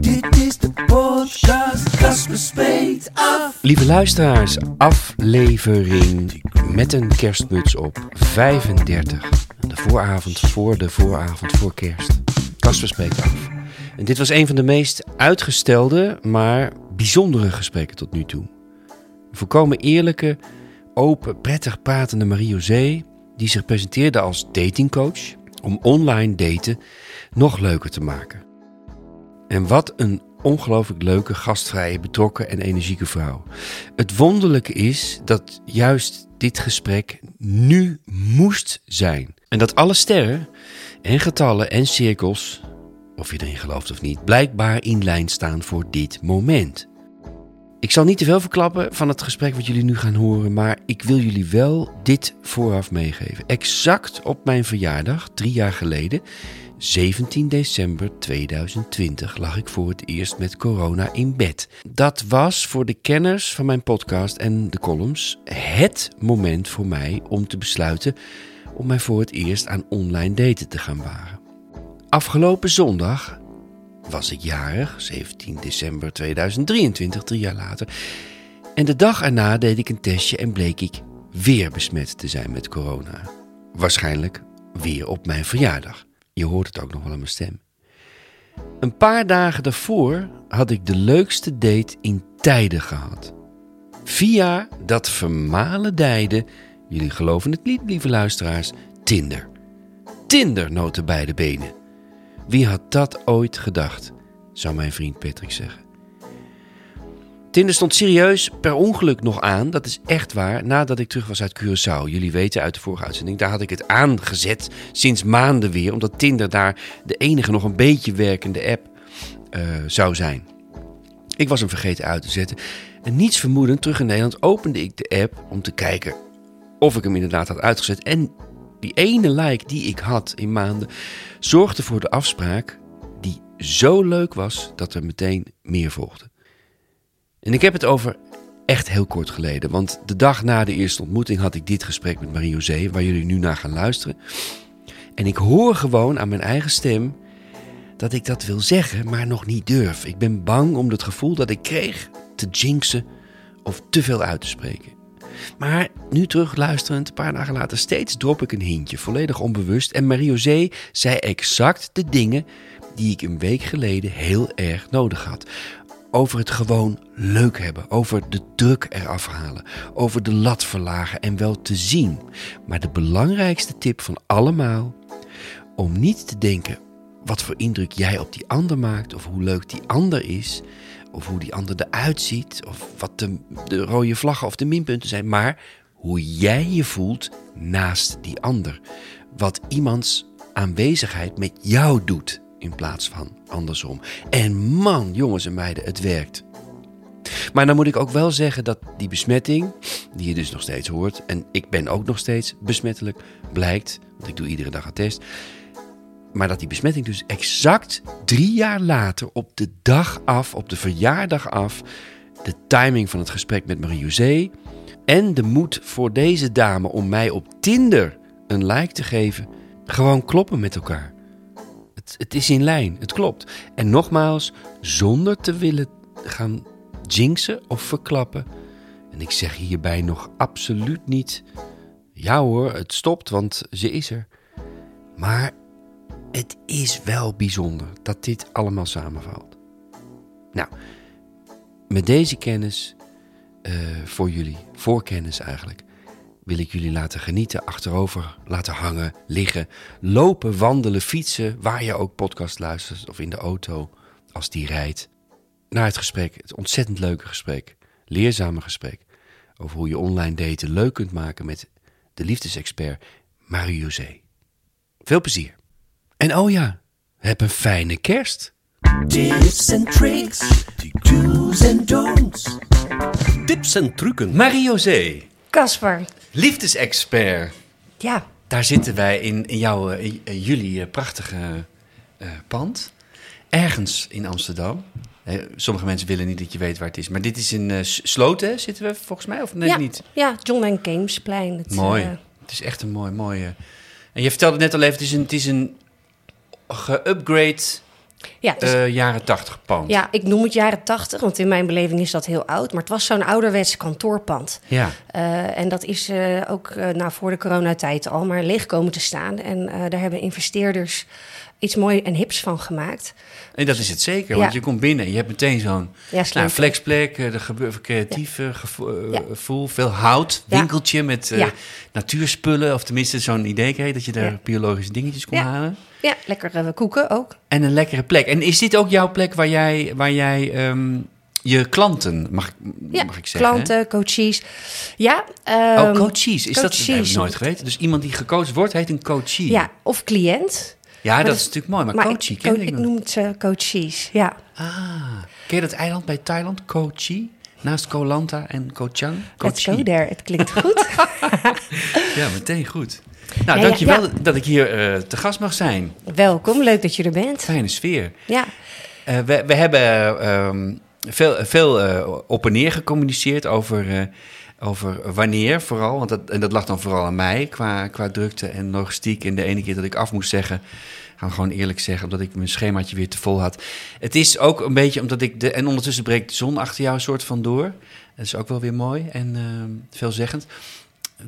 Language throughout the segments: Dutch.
Dit is de podcast. Lieve luisteraars, aflevering met een kerstmuts op 35. De vooravond voor de vooravond voor kerst. Kasper spreekt af. En dit was een van de meest uitgestelde, maar bijzondere gesprekken tot nu toe. Een volkomen eerlijke, open, prettig pratende Marie-José... die zich presenteerde als datingcoach... om online daten nog leuker te maken. En wat een ongelooflijk leuke, gastvrije, betrokken en energieke vrouw. Het wonderlijke is dat juist dit gesprek nu moest zijn. En dat alle sterren en getallen en cirkels, of je erin gelooft of niet, blijkbaar in lijn staan voor dit moment. Ik zal niet te veel verklappen van het gesprek wat jullie nu gaan horen, maar ik wil jullie wel dit vooraf meegeven. Exact op mijn verjaardag, drie jaar geleden, 17 december 2020 lag ik voor het eerst met corona in bed. Dat was voor de kenners van mijn podcast en de columns het moment voor mij om te besluiten om mij voor het eerst aan online daten te gaan wagen. Afgelopen zondag was ik jarig, 17 december 2023, drie jaar later. En de dag erna deed ik een testje en bleek ik weer besmet te zijn met corona. Waarschijnlijk weer op mijn verjaardag. Je hoort het ook nog wel aan mijn stem. Een paar dagen daarvoor had ik de leukste date in tijden gehad. Via dat vermalendijde, jullie geloven het niet, lieve luisteraars, Tinder. Tinder noten beide benen. Wie had dat ooit gedacht, zou mijn vriend Patrick zeggen. Tinder stond serieus per ongeluk nog aan. Dat is echt waar. Nadat ik terug was uit Curaçao. Jullie weten uit de vorige uitzending. Daar had ik het aangezet. Sinds maanden weer. Omdat Tinder daar de enige nog een beetje werkende app uh, zou zijn. Ik was hem vergeten uit te zetten. En niets vermoedend terug in Nederland opende ik de app om te kijken of ik hem inderdaad had uitgezet. En die ene like die ik had in maanden zorgde voor de afspraak die zo leuk was dat er meteen meer volgde. En ik heb het over echt heel kort geleden. Want de dag na de eerste ontmoeting had ik dit gesprek met Marie-José, waar jullie nu naar gaan luisteren. En ik hoor gewoon aan mijn eigen stem dat ik dat wil zeggen, maar nog niet durf. Ik ben bang om het gevoel dat ik kreeg te jinxen of te veel uit te spreken. Maar nu terugluisterend, een paar dagen later, steeds drop ik een hintje, volledig onbewust. En Marie-José zei exact de dingen die ik een week geleden heel erg nodig had over het gewoon leuk hebben, over de druk eraf halen, over de lat verlagen en wel te zien. Maar de belangrijkste tip van allemaal, om niet te denken wat voor indruk jij op die ander maakt, of hoe leuk die ander is, of hoe die ander eruit ziet, of wat de, de rode vlaggen of de minpunten zijn, maar hoe jij je voelt naast die ander. Wat iemands aanwezigheid met jou doet in plaats van andersom. En man, jongens en meiden, het werkt. Maar dan moet ik ook wel zeggen dat die besmetting, die je dus nog steeds hoort, en ik ben ook nog steeds besmettelijk, blijkt, want ik doe iedere dag een test, maar dat die besmetting dus exact drie jaar later, op de dag af, op de verjaardag af, de timing van het gesprek met Marie-José en de moed voor deze dame om mij op Tinder een like te geven, gewoon kloppen met elkaar. Het, is in lijn, het klopt. En nogmaals, zonder te willen gaan jinxen of verklappen. En ik zeg hierbij nog absoluut niet. Ja hoor, het stopt, want ze is er. Maar het is wel bijzonder dat dit allemaal samenvalt. Nou, met deze kennis uh, voor jullie, voorkennis eigenlijk, wil ik jullie laten genieten, achterover laten hangen, liggen, lopen, wandelen, fietsen, waar je ook podcast luistert of in de auto als die rijdt. Naar het gesprek, het ontzettend leuke gesprek, leerzame gesprek over hoe je online daten leuk kunt maken met de liefdesexpert Marie-José. Veel plezier. En oh ja, heb een fijne kerst. Tips and tricks, do's and don'ts. Tips en trucken. Marie-José, Kasper. Liefdesexpert. Ja, Daar zitten wij in, in jouw, eh, eh, jullie eh, prachtige pand. Ergens in Amsterdam. Sommige mensen willen niet dat je weet waar het is. Maar dit is in S- Sloten, zitten we volgens mij? Of nee, ja, niet? ja John en Gamesplein. Het, Mooi. het is echt een mooi, mooie... En je vertelde net al even, het is een, het is een ge-upgrade ja, is- eh, jaren tachtig pand. ja, ik noem het jaren tachtig, want in mijn beleving is dat heel oud. Maar het was zo'n ouderwets kantoorpand. Ja. Eh, en dat is eh, ook nou, voor de coronatijd al maar leeg komen te staan. En daar hebben investeerders iets mooi en hips van gemaakt. En dat is het zeker, Ja. want je komt binnen en je hebt meteen zo'n Ja, nou, flexplek, eh, er gebeurt creatief eh, eh, Ja. gevoel, veel hout, winkeltje met eh, natuurspullen, of tenminste zo'n idee kreeg dat je daar biologische dingetjes kon halen. Ja, lekker eh, koeken ook. En een lekkere plek. En is dit ook jouw plek waar jij, waar jij ehm, je klanten, mag, ik- Ja, mag ik zeggen? hè? klanten, coaches. Ja, Oh, ehm, coaches. Is dat, dat heb ik nooit geweten. Dus iemand die gecoacht wordt, heet een coachie. Ja, of cliënt. Ja, dat dat is natuurlijk mooi. Maar, ik, ken ik ik nog. noem het coaches. Ja, Ah, ken je dat eiland bij Thailand? Kochi? Naast Koh Lanta en Koh Chang? let's Kochi. go there. Het klinkt goed. Ja, meteen goed. Nou, Ja, dankjewel ja. dat ik hier eh, te gast mag zijn. Welkom, leuk dat je er bent. Fijne sfeer. Ja, Eh, we, we hebben ehm, veel, veel op en neer gecommuniceerd over, over wanneer vooral. Want dat, en dat lag dan vooral aan mij qua, qua drukte en logistiek. En de ene keer dat ik af moest zeggen, gaan we gewoon eerlijk zeggen, omdat ik mijn schemaatje weer te vol had. Het is ook een beetje omdat ik de. En ondertussen breekt de zon achter jou een soort van door. Dat is ook wel weer mooi en ehm, veelzeggend.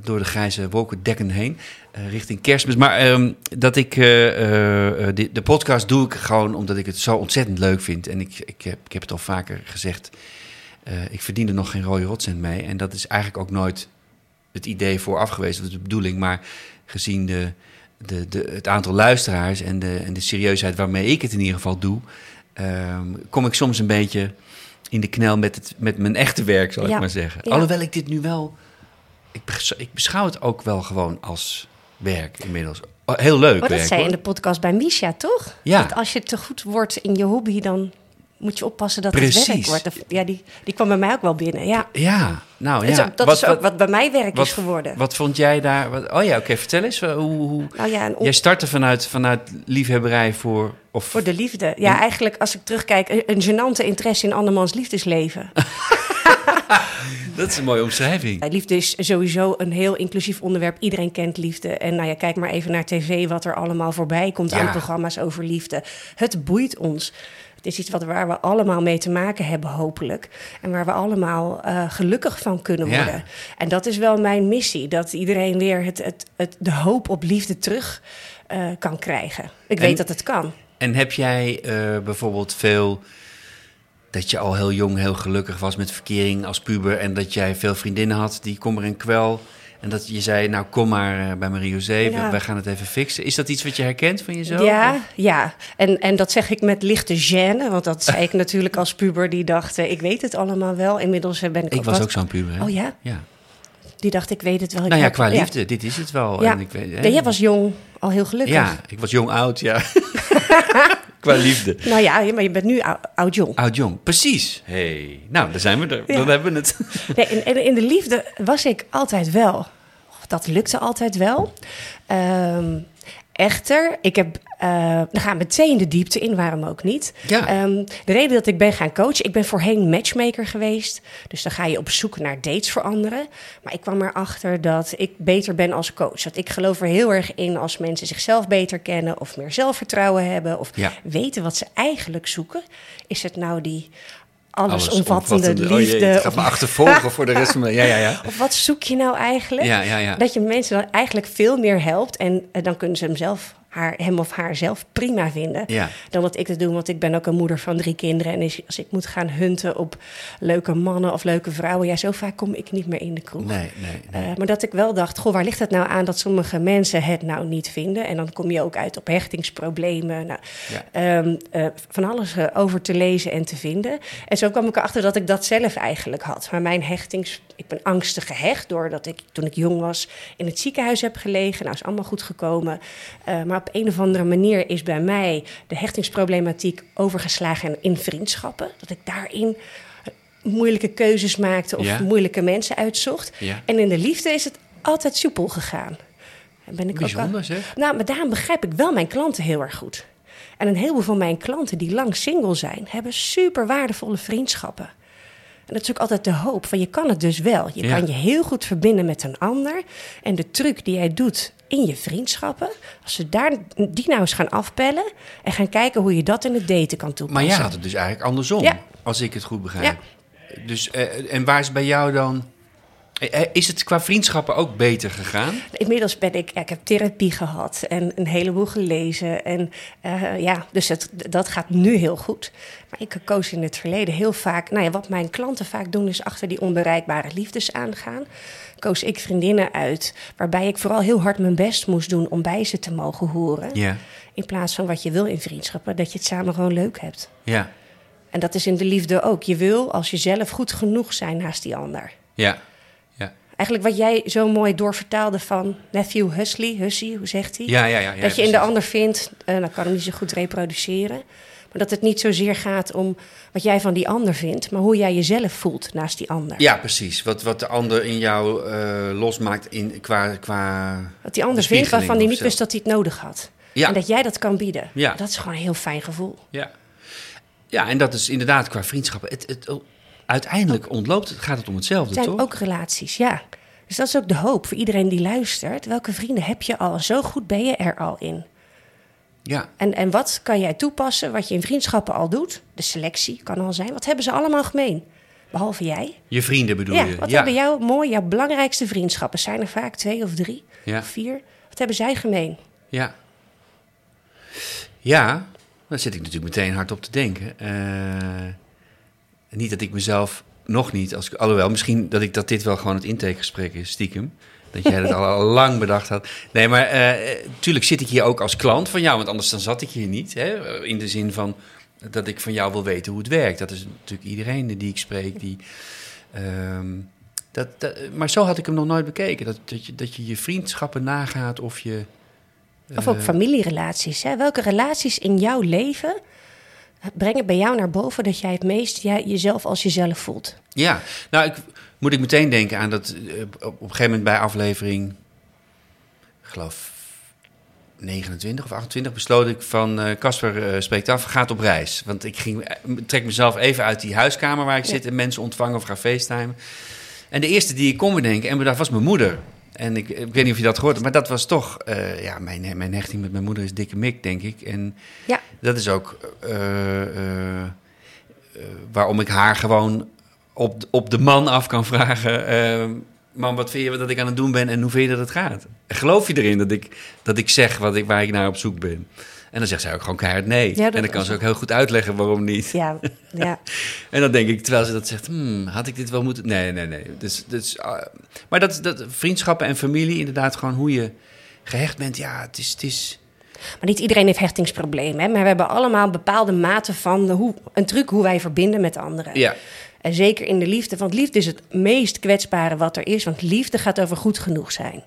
Door de grijze wolkendekken heen, eh, richting kerstmis. Maar ehm, dat ik eh, eh, eh, de, de podcast doe ik gewoon omdat ik het zo ontzettend leuk vind. En ik, ik, heb, ik heb het al vaker gezegd. Eh, ik verdien er nog geen rode rotcent mee. En dat is eigenlijk ook nooit het idee vooraf geweest, of de bedoeling. Maar gezien de, de, de, het aantal luisteraars en de, en de serieusheid waarmee ik het in ieder geval doe, ehm, kom ik soms een beetje in de knel met, het, met mijn echte werk, zal ik maar zeggen. Ja. Alhoewel ik dit nu wel. Ik, ik beschouw het ook wel gewoon als werk inmiddels. Oh, Heel leuk maar dat werk. zei hoor. in de podcast bij Misha, toch? Ja. Dat als je te goed wordt in je hobby, dan moet je oppassen dat Precies. het werk wordt. Of- Ja, die, die kwam bij mij ook wel binnen, ja. Ja, nou is ja. ook- dat is ook wat bij mij werk wat, is geworden. Wat vond jij daar? Wat, oh ja, oké, vertel eens. eh, Hoe, hoe, nou ja, en op- Jij startte vanuit, vanuit liefhebberij voor... Of, voor de liefde. Ja, En- eigenlijk als ik terugkijk, een, een gênante interesse in andermans liefdesleven. Dat is een mooie omschrijving. Liefde is sowieso een heel inclusief onderwerp. Iedereen kent liefde. En nou ja, kijk maar even naar tv, wat er allemaal voorbij komt Ja. aan programma's over liefde. Het boeit ons. Het is iets wat, waar we allemaal mee te maken hebben, hopelijk. En waar we allemaal eh, gelukkig van kunnen Ja. worden. En dat is wel mijn missie. Dat iedereen weer het, het, het, de hoop op liefde terug eh, kan krijgen. Ik En- weet dat het kan. En heb jij eh, bijvoorbeeld veel... dat je al heel jong heel gelukkig was met verkering als puber... en dat jij veel vriendinnen had die kommer en kwel... en dat je zei, nou kom maar eh, bij Marie-José, we- Ja. wij gaan het even fixen. Is dat iets wat je herkent van jezelf? Ja, Of- ja. En, en dat zeg ik met lichte gêne. Want dat zei ik natuurlijk als puber die dacht, eh, ik weet het allemaal wel. Inmiddels eh, ben ik, Ik was wat- ook zo'n puber, hè? Oh ja? Ja. Die dacht, ik weet het wel. Ik Nou ja, heb- qua liefde, dit is het wel. Ja. En ik weet, hè? Jij was jong, al heel gelukkig. Ja, ik was jong oud, ja. qua liefde. Nou ja, maar je bent nu ou- oud-jong. Oud-jong, precies. Hey. Nou, daar zijn we er. Ja. Dan hebben we het. Nee, en in de liefde was ik altijd wel. Dat lukte altijd wel. Ehm, echter, ik heb... eh dan gaan we meteen de diepte in, waarom ook niet. Ja. Ehm, de reden dat ik ben gaan coachen... Ik ben voorheen matchmaker geweest. Dus dan ga je op zoek naar dates voor anderen. Maar ik kwam erachter dat ik beter ben als coach. Dat ik geloof er heel erg in als mensen zichzelf beter kennen... of meer zelfvertrouwen hebben... of Ja. weten wat ze eigenlijk zoeken. Is het nou die allesomvattende Allesomvattende. Oh jee, liefde... het gaat me achtervolgen voor de rest van mijn... Ja, ja, ja. of wat zoek je nou eigenlijk? Ja, ja, ja. Dat je mensen dan eigenlijk veel meer helpt. En eh, dan kunnen ze hem zelf, haar, hem of haar zelf prima vinden. Ja. Dan dat ik het doe. Want ik ben ook een moeder van drie kinderen. En als ik moet gaan hunten op leuke mannen of leuke vrouwen. Ja, zo vaak kom ik niet meer in de kroeg. Nee, nee, nee. Eh, maar dat ik wel dacht, goh, waar ligt het nou aan dat sommige mensen het nou niet vinden? En dan kom je ook uit op hechtingsproblemen. Nou, Ja. ehm, eh, van alles eh, over te lezen en te vinden. En zo kwam ik erachter dat ik dat zelf eigenlijk had. Maar mijn hechtings... Ik ben angstig gehecht doordat ik toen ik jong was in het ziekenhuis heb gelegen. Nou, is allemaal goed gekomen. Eh, maar op een of andere manier is bij mij de hechtingsproblematiek overgeslagen in vriendschappen. Dat ik daarin moeilijke keuzes maakte of Ja. moeilijke mensen uitzocht. Ja. En in de liefde is het altijd soepel gegaan. En ben ik ook al- zeg. Nou, maar daarom begrijp ik wel mijn klanten heel erg goed. En een heleboel van mijn klanten die lang single zijn, hebben super waardevolle vriendschappen. En dat is ook altijd de hoop van je kan het dus wel. Je Ja. kan je heel goed verbinden met een ander. En de truc die jij doet in je vriendschappen, als ze daar die nou eens gaan afpellen en gaan kijken hoe je dat in het daten kan Maar toepassen. jij had het dus eigenlijk andersom, Ja. als ik het goed begrijp. Dus, eh, en waar is bij jou dan... eh, eh, Is het qua vriendschappen ook beter gegaan? Inmiddels ben ik, ja, ik heb therapie gehad en een heleboel gelezen. En eh, ja, dus het, dat gaat nu heel goed. Maar ik koos in het verleden heel vaak, nou ja, wat mijn klanten vaak doen, is achter die onbereikbare liefdes aangaan. Koos ik vriendinnen uit, waarbij ik vooral heel hard mijn best moest doen om bij ze te mogen horen. Ja, In plaats van wat je wil in vriendschappen, dat je het samen gewoon leuk hebt. ja, En dat is in de liefde ook. Je wil als jezelf goed genoeg zijn naast die ander. ja. Eigenlijk wat jij zo mooi doorvertaalde van Matthew Hussey, Hussey, hoe zegt hij? Ja, ja, ja. ja, dat je in de ander vindt, eh dan kan hem niet zo goed reproduceren. Maar dat het niet zozeer gaat om wat jij van die ander vindt, maar hoe jij jezelf voelt naast die ander. Ja, precies. Wat, wat de ander in jou eh, losmaakt in, qua, qua... Wat die ander vindt waarvan hij bespiegeling niet wist dat hij het nodig had. Ja. En dat jij dat kan bieden. Ja. Dat is gewoon een heel fijn gevoel. Ja. ja, en dat is inderdaad qua vriendschappen. Het, het, uiteindelijk ontloopt het, gaat het om hetzelfde, Het zijn toch? ook relaties, ja. Dus dat is ook de hoop voor iedereen die luistert. Welke vrienden heb je al? Zo goed ben je er al in. Ja, En, en wat kan jij toepassen wat je in vriendschappen al doet? De selectie kan al zijn. Wat hebben ze allemaal gemeen? Behalve jij. je vrienden bedoel Ja, je? wat hebben jou mooi, jouw belangrijkste vriendschappen? Zijn er vaak twee of drie Ja. of vier? Wat hebben zij gemeen? Ja. Ja, daar zit ik natuurlijk meteen hard op te denken. Eh, niet dat ik mezelf nog niet, als ik, alhoewel misschien dat ik dat dit wel gewoon het intakegesprek is, stiekem. Dat jij dat al, lang bedacht had. Nee, maar eh tuurlijk zit ik hier ook als klant van jou, want anders dan zat ik hier niet. Hè? In de zin van dat ik van jou wil weten hoe het werkt. Dat is natuurlijk iedereen die ik spreek. Die, ehm, dat, dat, maar zo had ik hem nog nooit bekeken. Dat, dat, je, dat je je vriendschappen nagaat of je... Of ook eh, familierelaties. Hè? Welke relaties in jouw leven brengen bij jou naar boven dat jij het meest jij, jezelf als jezelf voelt? Ja, nou ik, moet ik meteen denken aan dat eh, op, een gegeven moment bij aflevering, ik geloof 29 of 28, besloot ik van eh, Casper eh, spreekt af, gaat op reis. Want ik ging, trek mezelf even uit die huiskamer waar ik Ja. zit en mensen ontvangen of ga facetimen. En de eerste die ik kon bedenken, en bedacht was mijn moeder. En ik, ik weet niet of je dat gehoord hebt, maar dat was toch, eh, ja, mijn, mijn hechting met mijn moeder is dikke mik, denk ik. En Ja, dat is ook eh, eh, waarom ik haar gewoon op, op de man af kan vragen. man, wat vind je dat ik aan het doen ben en hoe vind je dat het gaat? Geloof je erin dat ik, dat ik zeg wat ik, waar ik naar op zoek ben? En dan zegt zij ook gewoon keihard nee. Ja, en dan kan ze ook heel goed uitleggen waarom niet. ja, ja. En dan denk ik, terwijl ze dat zegt, hmm, had ik dit wel moeten... Nee, nee, nee. Dus, dus, ah, maar dat, dat vriendschappen en familie, inderdaad gewoon hoe je gehecht bent. Ja, het is... Het is Maar niet iedereen heeft hechtingsproblemen. Hè? Maar we hebben allemaal bepaalde maten van hoe, een truc hoe wij verbinden met anderen. ja, En zeker in de liefde. Want liefde is het meest kwetsbare wat er is. Want liefde gaat over goed genoeg zijn.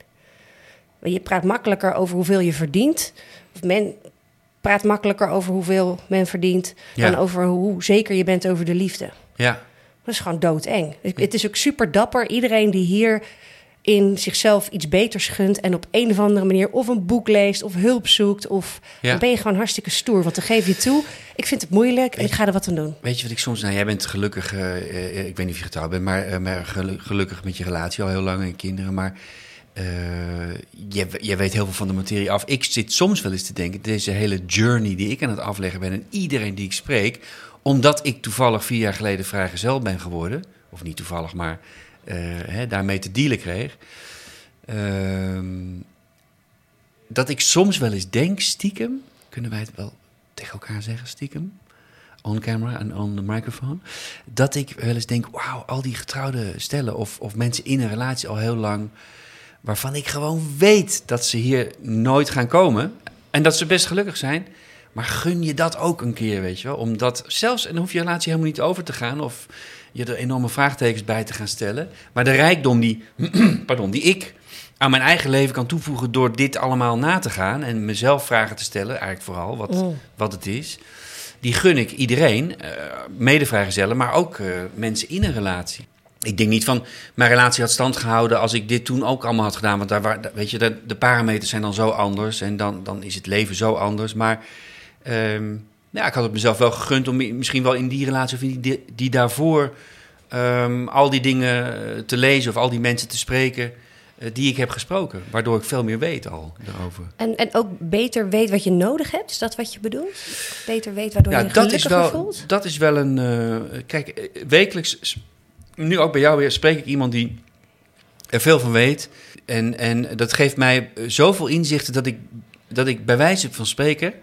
Je praat makkelijker over hoeveel je verdient. Of men praat makkelijker over hoeveel men verdient. Ja. Dan over hoe zeker je bent over de liefde. ja, Dat is gewoon doodeng. Het is ook super dapper. Iedereen die hier in zichzelf iets beters gunt en op een of andere manier of een boek leest of hulp zoekt of Ja. dan ben je gewoon hartstikke stoer. Want dan geef je toe. Ik vind het moeilijk en ik ga er wat aan doen. Weet je wat ik soms... Nou, jij bent gelukkig... eh, eh, ik weet niet of je getrouwd bent, maar, eh, maar gelu- gelukkig met je relatie al heel lang en kinderen. Maar eh, jij, jij weet heel veel van de materie af. Ik zit soms wel eens te denken, deze hele journey die ik aan het afleggen ben... en iedereen die ik spreek, omdat ik toevallig vier jaar geleden vrijgezel ben geworden... of niet toevallig, maar eh, hè, daarmee te dealen kreeg... ehm, dat ik soms wel eens denk, stiekem... kunnen wij het wel tegen elkaar zeggen, stiekem on camera en on the microphone. Dat ik wel eens denk, wauw, al die getrouwde stellen of, of mensen in een relatie al heel lang, waarvan ik gewoon weet dat ze hier nooit gaan komen en dat ze best gelukkig zijn. Maar gun je dat ook een keer, weet je wel? Omdat zelfs, en dan hoef je relatie helemaal niet over te gaan of je er enorme vraagtekens bij te gaan stellen. Maar de rijkdom die, pardon, die ik aan mijn eigen leven kan toevoegen door dit allemaal na te gaan en mezelf vragen te stellen, eigenlijk vooral wat, Mm. wat het is, die gun ik iedereen, eh medevrijgezellen, maar ook eh, mensen in een relatie. Ik denk niet van, mijn relatie had stand gehouden als ik dit toen ook allemaal had gedaan. Want daar, weet je, de, de parameters zijn dan zo anders en dan, dan is het leven zo anders. Maar ehm, ja, ik had het mezelf wel gegund om misschien wel in die relatie of in die, die daarvoor ehm, al die dingen eh, te lezen of al die mensen te spreken eh, die ik heb gesproken. Waardoor ik veel meer weet al daarover. En, en ook beter weet wat je nodig hebt. Is dat wat je bedoelt? Beter weet waardoor Ja, je dat is, wel, voelt? dat is wel een. eh, kijk, wekelijks, nu ook bij jou weer, spreek ik iemand die er veel van weet. En, en dat geeft mij eh, zoveel inzichten dat ik, dat ik bij wijze van spreken.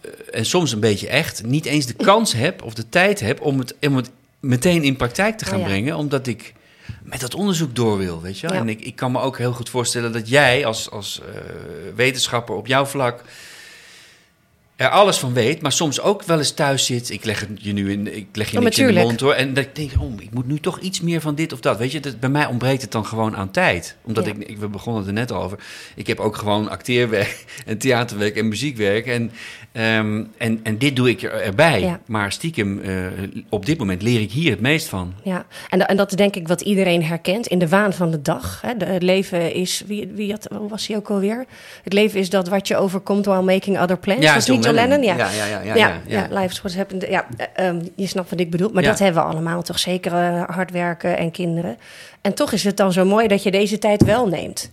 eh, En soms een beetje echt, niet eens de kans heb of de tijd heb om het, om het meteen in praktijk te gaan Oh ja. brengen. Omdat ik met dat onderzoek door wil, weet je wel. Ja. En ik, ik kan me ook heel goed voorstellen dat jij als, als eh, wetenschapper op jouw vlak er alles van weet, maar soms ook wel eens thuis zit. Ik leg het je nu in, ik leg je Oh, niks in de mond hoor. En dat ik denk, oh, ik moet nu toch iets meer van dit of dat. Weet je, dat, bij mij ontbreekt het dan gewoon aan tijd. Omdat Ja. ik, ik, we begonnen er net al over. Ik heb ook gewoon acteerwerk en theaterwerk en muziekwerk. En, ehm, en, en dit doe ik er, erbij. Ja. Maar stiekem, eh, op dit moment leer ik hier het meest van. Ja, en, en dat is denk ik wat iedereen herkent in de waan van de dag. Hè. De, het leven is, wie, wie had, hoe was hij ook alweer? Het leven is dat wat je overkomt while making other plans. niet John Lennon? Ja. Ja, ja, ja. ja, Ja, what happened. Ja, eh, ehm, je snapt wat ik bedoel. Maar dat hebben we allemaal toch zeker hard werken en kinderen. En toch is het dan zo mooi dat je deze tijd wel neemt.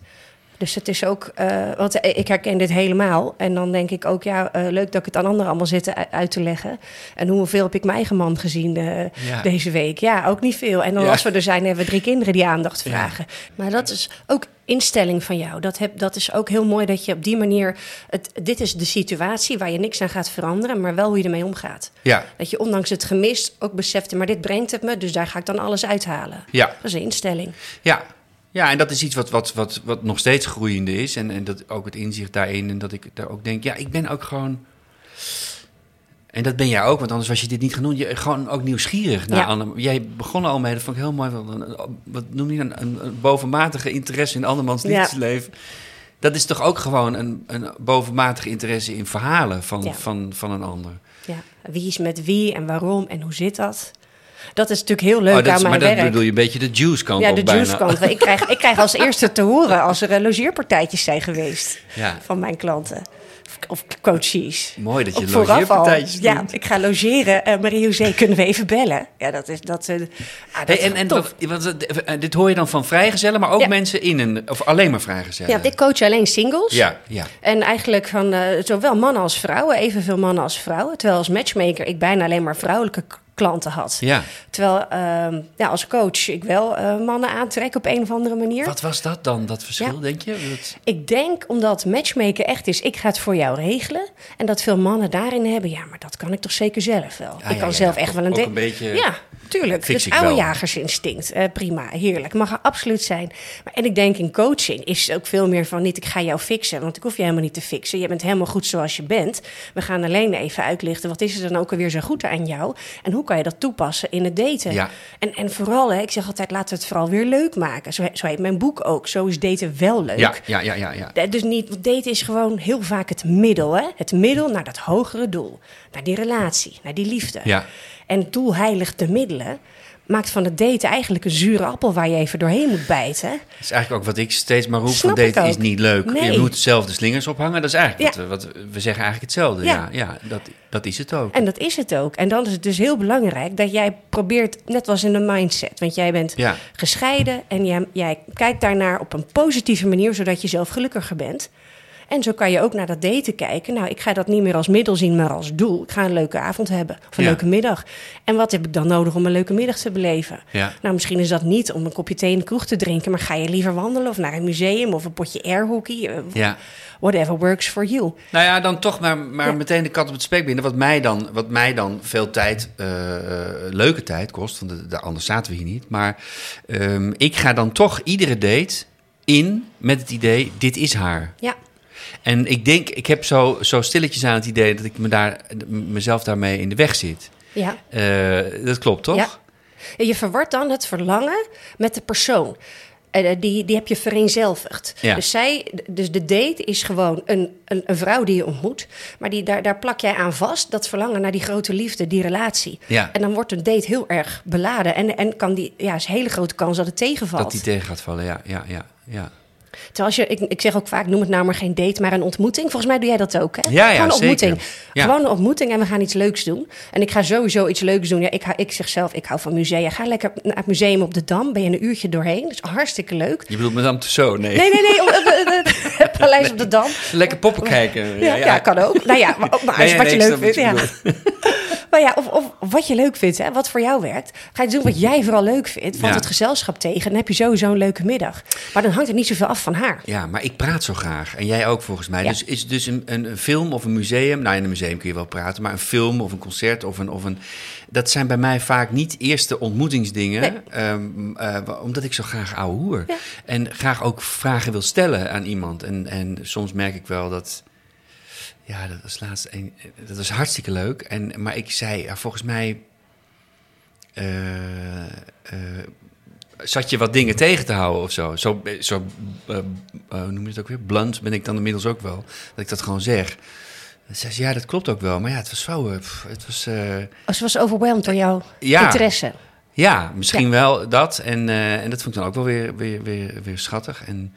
Dus het is ook, eh, want ik herken dit helemaal. En dan denk ik ook, ja, eh, leuk dat ik het aan anderen allemaal zit uit te leggen. En hoeveel heb ik mijn eigen man gezien eh, Ja. deze week? Ja, ook niet veel. En dan Ja. als we er zijn, hebben we drie kinderen die aandacht Ja. vragen. Maar dat is ook instelling van jou. Dat, heb, dat is ook heel mooi dat je op die manier... Het, dit is de situatie waar je niks aan gaat veranderen... maar wel hoe je ermee omgaat. Ja, Dat je ondanks het gemis ook beseft... maar dit brengt het me, dus daar ga ik dan alles uithalen. ja. Dat is een instelling. Ja. Ja, en dat is iets wat, wat, wat, wat nog steeds groeiende is. En, en dat ook het inzicht daarin. En dat ik daar ook denk, ja, ik ben ook gewoon. En dat ben jij ook, want anders was je dit niet genoemd. Je, gewoon ook nieuwsgierig naar Ja. andere. Jij begon al mee, dat vond ik heel mooi. wat noem je dan? Een, een bovenmatige interesse in andermans Ja. liefdesleven. Dat is toch ook gewoon een, een bovenmatige interesse in verhalen van, Ja. van, van een ander. Ja. Wie is met wie en waarom en hoe zit dat? Dat is natuurlijk heel leuk Oh, dat is- aan mijn maar dat werk. bedoel je een beetje de juice kant ja, de bijna. juice kant. Ik krijg, ik krijg als eerste te horen als er eh, logeerpartijtjes zijn geweest Ja. van mijn klanten. Of, coaches. Mooi dat je logeerpartijtjes Ja, noemt. ik ga logeren. Uh, Marie-José, kunnen we even bellen? Ja, dat is... Dat, eh, ah, dat Hey, en en tof. dit hoor je dan van vrijgezellen, maar ook Ja. mensen in een... Of alleen maar vrijgezellen? Ja, ik coach alleen singles. Ja, ja. En eigenlijk van zowel mannen als vrouwen, evenveel mannen als vrouwen. Terwijl als matchmaker ik bijna alleen maar vrouwelijke klanten had. Ja. Terwijl ehm, ja, als coach ik wel eh, mannen aantrek op een of andere manier. Wat was dat dan, dat verschil, Ja. denk je? Dat- Ik denk omdat matchmaken echt is, ik ga het voor jou regelen. En dat veel mannen daarin hebben, ja, maar dat kan ik toch zeker zelf wel. Ja, ik ja, kan zelf echt wel een... Ook een beetje Ja, tuurlijk. Dus oude jagersinstinct. Eh, prima, heerlijk. Mag er absoluut zijn. Maar, en ik denk in coaching is ook veel meer van niet, ik ga jou fixen. Want ik hoef je helemaal niet te fixen. Je bent helemaal goed zoals je bent. We gaan alleen even uitlichten, wat is er dan ook alweer zo goed aan jou? En hoe kan je dat toepassen in het daten? Ja. En, en vooral, hè, ik zeg altijd, laten we het vooral weer leuk maken. Zo, zo heet mijn boek ook. Zo is daten wel leuk. Ja, ja, ja, ja, ja. Dus niet, want daten is gewoon heel vaak het middel. Hè? Het middel naar dat hogere doel. Naar die relatie, naar die liefde. Ja. En doel heiligt de middelen. Maakt van het daten eigenlijk een zure appel waar je even doorheen moet bijten. Dat is eigenlijk ook wat ik steeds maar roep, van daten is niet leuk. Nee. Je moet zelf de slingers ophangen. Dat is eigenlijk Ja. wat, we, wat we- we zeggen eigenlijk hetzelfde. Ja. Ja, ja, dat, dat is het ook. En dat is het ook. En dan is het dus heel belangrijk dat jij probeert, net als in de mindset. Want jij bent Ja. gescheiden en jij, jij kijkt daarnaar op een positieve manier, zodat je zelf gelukkiger bent. En zo kan je ook naar dat daten kijken. Nou, ik ga dat niet meer als middel zien, maar als doel. Ik ga een leuke avond hebben of een Ja. leuke middag. En wat heb ik dan nodig om een leuke middag te beleven? Ja. Nou, misschien is dat niet om een kopje thee in de kroeg te drinken, maar ga je liever wandelen of naar een museum of een potje airhockey? eh, Ja. Whatever works for you. Nou ja, dan toch maar, maar Ja. meteen de kat op het spek binden. Wat mij dan, wat mij dan veel tijd, eh, eh, leuke tijd kost. Want de, de- anders zaten we hier niet. Maar ehm, ik ga dan toch iedere date in met het idee, dit is haar. Ja, En ik denk, ik heb zo, zo stilletjes aan het idee dat ik me daar, mezelf daarmee in de weg zit. ja. Eh, dat klopt, toch? Ja. En Je verwart dan het verlangen met de persoon. eh, die, die heb je vereenzelvigd. Ja. Dus, zij, dus de date is gewoon een, een, een vrouw die je ontmoet. Maar die, daar, daar plak jij aan vast dat verlangen naar die grote liefde, die relatie. Ja. En dan wordt een date heel erg beladen. En, en kan die, ja, is een hele grote kans dat het tegenvalt. Dat die tegen gaat vallen, ja, ja, ja. ja. Terwijl als je, ik, ik zeg ook vaak, noem het nou maar geen date, maar een ontmoeting. Volgens mij doe jij dat ook, hè? Ja, ja, Gewoon een ontmoeting. Ja. Gewoon een ontmoeting en we gaan iets leuks doen. En ik ga sowieso iets leuks doen. Ja, ik, hou- ik zeg zelf, ik hou van musea. Ga lekker naar het museum op de Dam. Ben je een uurtje doorheen. Dat is hartstikke leuk. Je bedoelt Madame Tussauds? Nee. Nee, nee, nee. op- op- op- Het paleis op de Dam. Lekker poppen kijken. Ja, ja, kan ook. Nou ja, maar, maar Nee, als nee, wat nee, je leuk vindt. Ja. maar ja, of, of wat je leuk vindt, hè, wat voor jou werkt. Ga je doen wat jij vooral leuk vindt. Valt het gezelschap tegen, dan heb je sowieso een leuke middag. Maar dan hangt er niet zoveel af van haar. Ja, maar ik praat zo graag. En jij ook volgens mij. Ja. Dus is dus een, een, een film of een museum. Nou, in een museum kun je wel praten. Maar een film of een concert of een. Of een dat zijn bij mij vaak niet eerste ontmoetingsdingen. Nee. ehm, eh, omdat ik zo graag ouwe hoer. Ja. En graag ook vragen wil stellen aan iemand. En, en soms merk ik wel dat. Ja, dat was laatst een, dat was hartstikke leuk. En, maar ik zei, ja, volgens mij. eh, eh, zat je wat dingen tegen te houden of zo. Zo, zo eh, eh, hoe noem je het ook weer? Blunt ben ik dan inmiddels ook wel. Dat ik dat gewoon zeg. Dan zei ze, ja, dat klopt ook wel. Maar ja, het was zo... eh, pff, het was... Als ze was overwhelmed door jouw Ja. interesse. ja, misschien wel dat. En, en dat vond ik dan ook wel weer, weer, weer, weer schattig. En,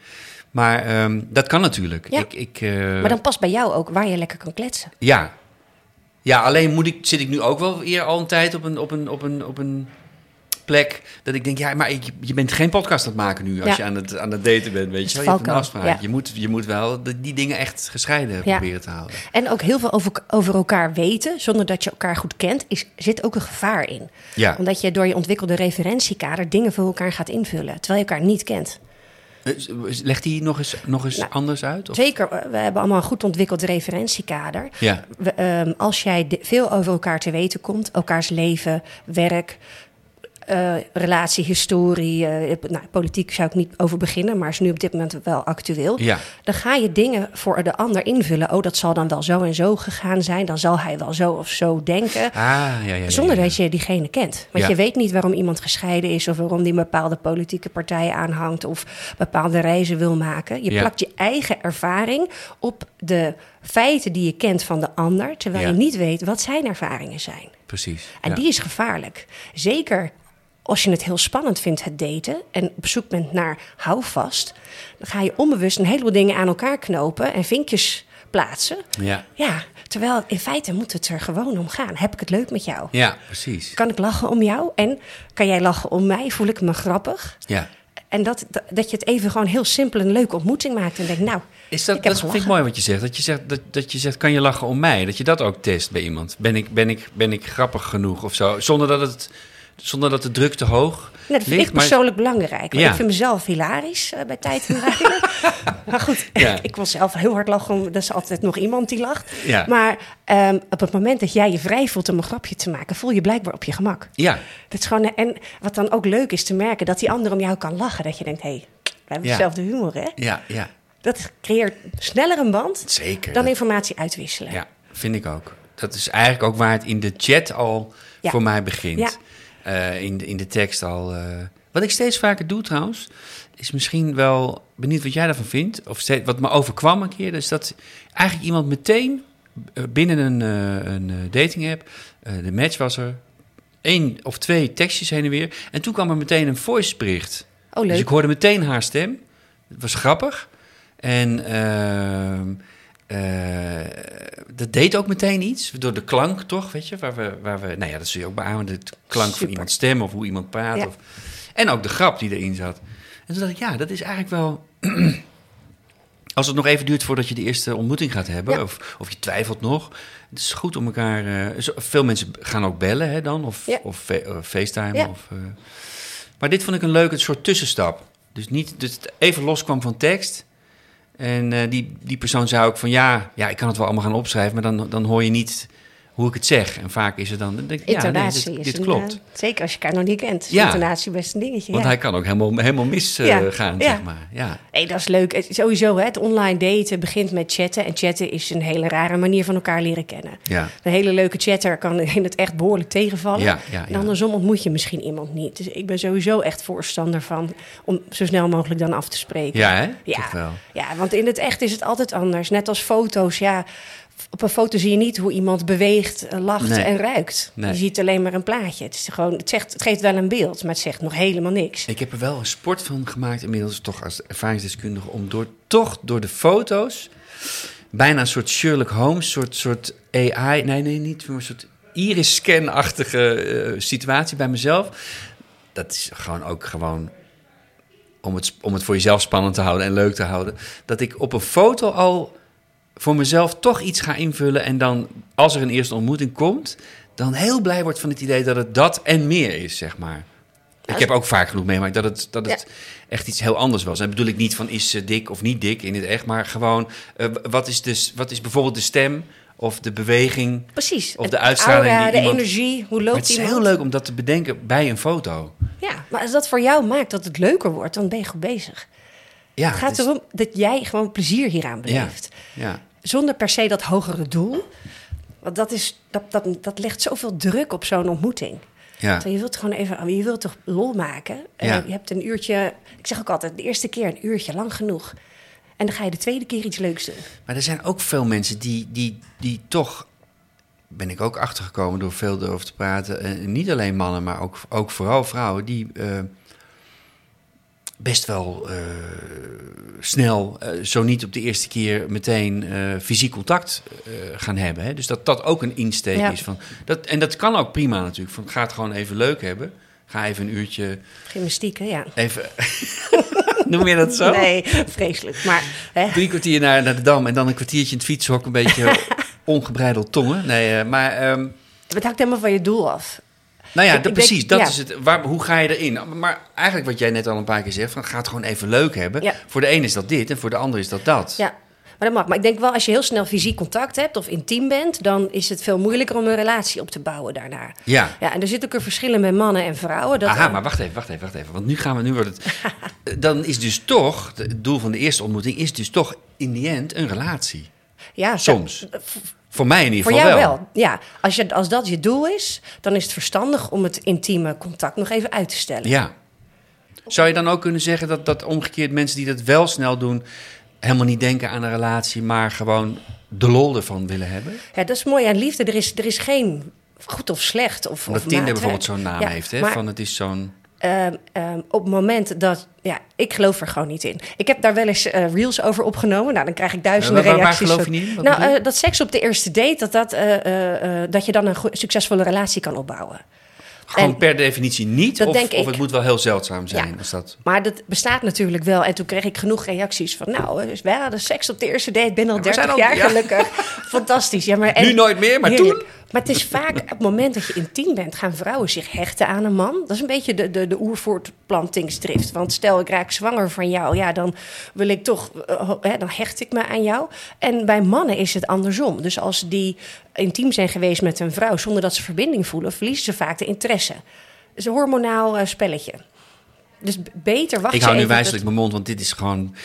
maar ehm, dat kan natuurlijk. Ja. Ik, ik, Maar dan past bij jou ook waar je lekker kan kletsen. Ja. Ja, alleen moet ik, zit ik nu ook wel weer al een tijd op een, op een, op een, op een plek dat ik denk, ja, maar ik, je bent geen podcast aan het maken nu als Ja. je aan het, aan het daten bent, weet je wel. Je hebt een afspraak. ja. Je, moet, je moet wel de- die dingen echt gescheiden Ja. proberen te houden. En ook heel veel over, over elkaar weten, zonder dat je elkaar goed kent, is, zit ook een gevaar in. Omdat je door je ontwikkelde referentiekader dingen voor elkaar gaat invullen, terwijl je elkaar niet kent. Eh, Legt die nog eens, nog eens Nou, anders uit? Of? Zeker, we hebben allemaal een goed ontwikkeld referentiekader. Ja. We, ehm, als jij de- veel over elkaar te weten komt, elkaars leven, werk, eh, relatie, historie, eh, nou, politiek zou ik niet over beginnen, maar is nu op dit moment wel actueel. Ja. Dan ga je dingen voor de ander invullen. Oh, dat zal dan wel zo en zo gegaan zijn. Dan zal hij wel zo of zo denken. Ah, ja, ja, ja. Zonder dat je diegene kent. Want je weet niet waarom iemand gescheiden is... of waarom die een bepaalde politieke partij aanhangt... of bepaalde reizen wil maken. Je plakt je eigen ervaring op de feiten die je kent van de ander... terwijl je niet weet wat zijn ervaringen zijn. Precies. En die is gevaarlijk. Zeker als je het heel spannend vindt, het daten... en op zoek bent naar houvast... dan ga je onbewust een heleboel dingen aan elkaar knopen... en vinkjes plaatsen... Ja. Ja, terwijl in feite moet het er gewoon om gaan. Heb ik het leuk met jou? ja, precies. Kan ik lachen om jou? En kan jij lachen om mij? Voel ik me grappig? Ja. En dat, dat, je het even gewoon heel simpel een leuke ontmoeting maakt. En denk, nou, Is dat, ik heb dat vind ik mooi wat je zegt. Dat je zegt, dat, dat je zegt, kan je lachen om mij? Dat je dat ook test bij iemand. Ben ik, ben ik, ben ik grappig genoeg of zo? Zonder dat, het, zonder dat de druk te hoog Nou, dat vind ik persoonlijk belangrijk. Ja. ik vind mezelf hilarisch eh, bij tijd en maar goed, Ja. ik, wil zelf heel hard lachen. Er is altijd nog iemand die lacht. Ja. Maar ehm, op het moment dat jij je vrij voelt om een grapje te maken... voel je blijkbaar op je gemak. Ja, Dat is gewoon, en wat dan ook leuk is te merken... dat die ander om jou kan lachen. Dat je denkt, hé, hey, we hebben Ja. dezelfde humor, hè? ja, ja. Dat creëert sneller een band Zeker. dan Dat- informatie uitwisselen. Ja, vind ik ook. Dat is eigenlijk ook waar het in de chat al Ja. voor mij begint. Eh, in, de, in de tekst al. eh. Wat ik steeds vaker doe trouwens, is misschien wel benieuwd wat jij daarvan vindt. Of steeds, wat me overkwam een keer, is dat eigenlijk iemand meteen eh, binnen een, een dating app, de match was er, één of twee tekstjes heen en weer. En toen kwam er meteen een voicebericht. Oh, leuk. Dus ik hoorde meteen haar stem. Het was grappig. En eh, dat deed ook meteen iets. Door de klank, toch? Weet je, waar we, waar we nou ja, dat zul je ook beamen. De klank van iemands stem of hoe iemand praat. Ja. Of, en ook de grap die erin zat. En toen dacht ik, ja, dat is eigenlijk wel. Als het nog even duurt voordat je de eerste ontmoeting gaat hebben, Ja. of, of je twijfelt nog. Het is goed om elkaar. eh, veel mensen gaan ook bellen hè, dan, of, Ja. of fe- eh, FaceTime. Of. Maar dit vond ik een leuke soort tussenstap. Dus niet dus het even loskwam van tekst. En eh, die, die persoon zei ook van ja, ja, ik kan het wel allemaal gaan opschrijven, maar dan, dan hoor je niet hoe ik het zeg. En vaak is het dan, dan denk ik, ja, nee, dit, is dit een, klopt. eh, zeker als je elkaar nog niet kent. Ja. Intonatie best een dingetje. Want ja. hij kan ook helemaal, helemaal misgaan, Ja, gaan ja. zeg maar. Ja. Nee, dat is leuk. Sowieso, hè, het online daten begint met chatten. En chatten is een hele rare manier van elkaar leren kennen. Ja. Een hele leuke chatter kan in het echt behoorlijk tegenvallen. Ja, ja, En andersom ontmoet je misschien iemand niet. Dus ik ben sowieso echt voorstander van om zo snel mogelijk dan af te spreken. Ja, hè? Ja. Toch wel. Ja, want in het echt is het altijd anders. Net als foto's, ja. Op een foto zie je niet hoe iemand beweegt, eh, lacht Nee. en ruikt. Nee. Je ziet alleen maar een plaatje. Het, is gewoon, het, zegt, het geeft wel een beeld, maar het zegt nog helemaal niks. Ik heb er wel een sport van gemaakt, inmiddels toch als ervaringsdeskundige, om door, toch door de foto's bijna een soort Sherlock Holmes, soort, soort AI, nee, nee, niet, maar een soort iris-scan-achtige eh, situatie bij mezelf. Dat is gewoon ook gewoon om het, om het voor jezelf spannend te houden en leuk te houden. Dat ik op een foto al voor mezelf toch iets ga invullen. En dan, als er een eerste ontmoeting komt, dan heel blij word van het idee dat het dat en meer is, zeg maar. Ik heb ook vaak genoeg meegemaakt dat het, dat het echt iets heel anders was. En bedoel ik niet van is ze dik of niet dik in het echt, maar gewoon eh, wat, is dus, wat is bijvoorbeeld de stem of de beweging. Precies. Of Het de uitstraling aura, de iemand- energie, hoe Maar loopt het is iemand? heel leuk om dat te bedenken bij een foto. Ja, maar als dat voor jou maakt dat het leuker wordt, dan ben je goed bezig. Ja, het gaat het is- erom dat jij gewoon plezier hieraan beleeft. Ja, Zonder per se dat hogere doel. Want dat, is, dat, dat, dat legt zoveel druk op zo'n ontmoeting. ja. Je wilt gewoon even, je wilt toch lol maken. En Ja. Je hebt een uurtje, ik zeg ook altijd, de eerste keer een uurtje, lang genoeg. En dan ga je de tweede keer iets leuks doen. Maar er zijn ook veel mensen die, die, die toch, ben ik ook achtergekomen door veel erover te praten, en niet alleen mannen, maar ook, ook vooral vrouwen, die eh, best wel eh, snel, eh, zo niet op de eerste keer meteen eh, fysiek contact gaan hebben. Hè? Dus dat dat ook een insteek Ja. is. Van, dat, en dat kan ook prima natuurlijk. Van, ga het gewoon even leuk hebben. Ga even een uurtje, Gymnastiek, hè? Ja. even... Noem je dat zo? Nee, vreselijk. Maar hè, Drie kwartier naar, naar de Dam en dan een kwartiertje in het fietshok, een beetje ongebreideld tongen. Nee, maar ehm, het hangt helemaal van je doel af. Nou ja, Ik- denk- precies, dat ja. is het. Waar, hoe ga je erin? Maar eigenlijk wat jij net al een paar keer zegt, van, ga het gewoon even leuk hebben. Ja. Voor de een is dat dit en voor de ander is dat dat. Ja, maar dat mag. Maar ik denk wel, als je heel snel fysiek contact hebt of intiem bent, dan is het veel moeilijker om een relatie op te bouwen daarna. Ja. Ja, en er zit ook een verschil bij mannen en vrouwen. Dat, Aha, maar wacht even, wacht even, wacht even. Want nu gaan we, nu wordt het... Eh, dan is dus toch, het doel van de eerste ontmoeting is dus toch in die end een relatie. ja, Soms. Voor mij in ieder Voor geval jou wel. wel. Ja, als, je, als dat je doel is, dan is het verstandig om het intieme contact nog even uit te stellen. Ja. Zou je dan ook kunnen zeggen dat, dat omgekeerd mensen die dat wel snel doen, helemaal niet denken aan een relatie, maar gewoon de lol ervan willen hebben? Ja, dat is mooi aan liefde. Er is, er is geen goed of slecht. Of, Omdat of Tinder bijvoorbeeld zo'n naam Ja, heeft, hè? Van het is zo'n. Ehm, op het moment dat... Ja, ik geloof er gewoon niet in. Ik heb daar wel eens eh, reels over opgenomen. Nou, dan krijg ik duizenden Eh, waar- waar reacties. geloof je niet? Wat Nou, eh, dat seks op de eerste date, dat, dat, dat je dan een succesvolle relatie kan opbouwen. Gewoon En- per definitie niet. Dat Of, denk of ik. het moet wel heel zeldzaam zijn. Ja. Als dat... Maar dat bestaat natuurlijk wel. En toen kreeg ik genoeg reacties van... nou, we hadden seks op de eerste date. Ik ben al Ja, we zijn 30 al- jaar ja. gelukkig. Fantastisch. Ja, maar, en- Nu nooit meer, maar Heerlijk. toen? Maar het is vaak op het moment dat je intiem bent... gaan vrouwen zich hechten aan een man. Dat is een beetje de, de, de oervoortplantingsdrift. Want stel, ik raak zwanger van jou... ja, dan wil ik toch... eh, hè, dan hecht ik me aan jou. En bij mannen is het andersom. Dus als die intiem zijn geweest met een vrouw... zonder dat ze verbinding voelen... verliezen ze vaak de interesse. Het is een hormonaal eh, spelletje. Dus beter wacht Ik hou nu wijselijk mijn mond, want dit is gewoon.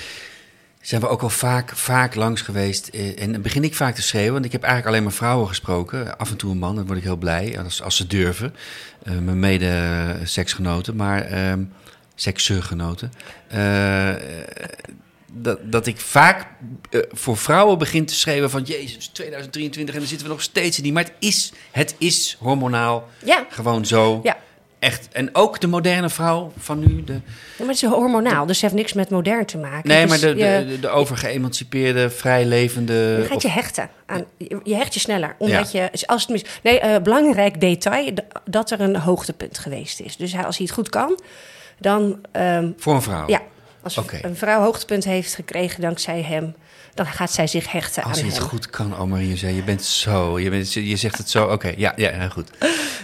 Zijn we ook al vaak, vaak langs geweest. eh, En dan begin ik vaak te schreeuwen, want ik heb eigenlijk alleen maar vrouwen gesproken. Af en toe een man, dan word ik heel blij als, als ze durven. Eh, mijn mede-seksgenoten, maar ehm seksgenoten. Dat, dat ik vaak eh, voor vrouwen begin te schreeuwen van... Jezus, 2023 en dan zitten we nog steeds in die... Maar het is, het is hormonaal Ja. gewoon zo. Ja. Echt. En ook de moderne vrouw van nu, de, Ja, maar het is hormonaal, dus het heeft niks met modern te maken. Nee, Dus maar de, je, de, de overgeëmancipeerde, vrij levende... je gaat of- je hechten aan. Je, hecht je sneller. Omdat je, als het mis, nee, eh, belangrijk detail, dat er een hoogtepunt geweest is. Dus als hij het goed kan, dan... ehm, voor een vrouw. ja, Als een vrouw hoogtepunt heeft gekregen dankzij hem, dan gaat zij zich hechten Als aan je het hem. goed kan, oh Marie, je bent zo, je, bent, je zegt het zo, oké, ja, ja, heel goed.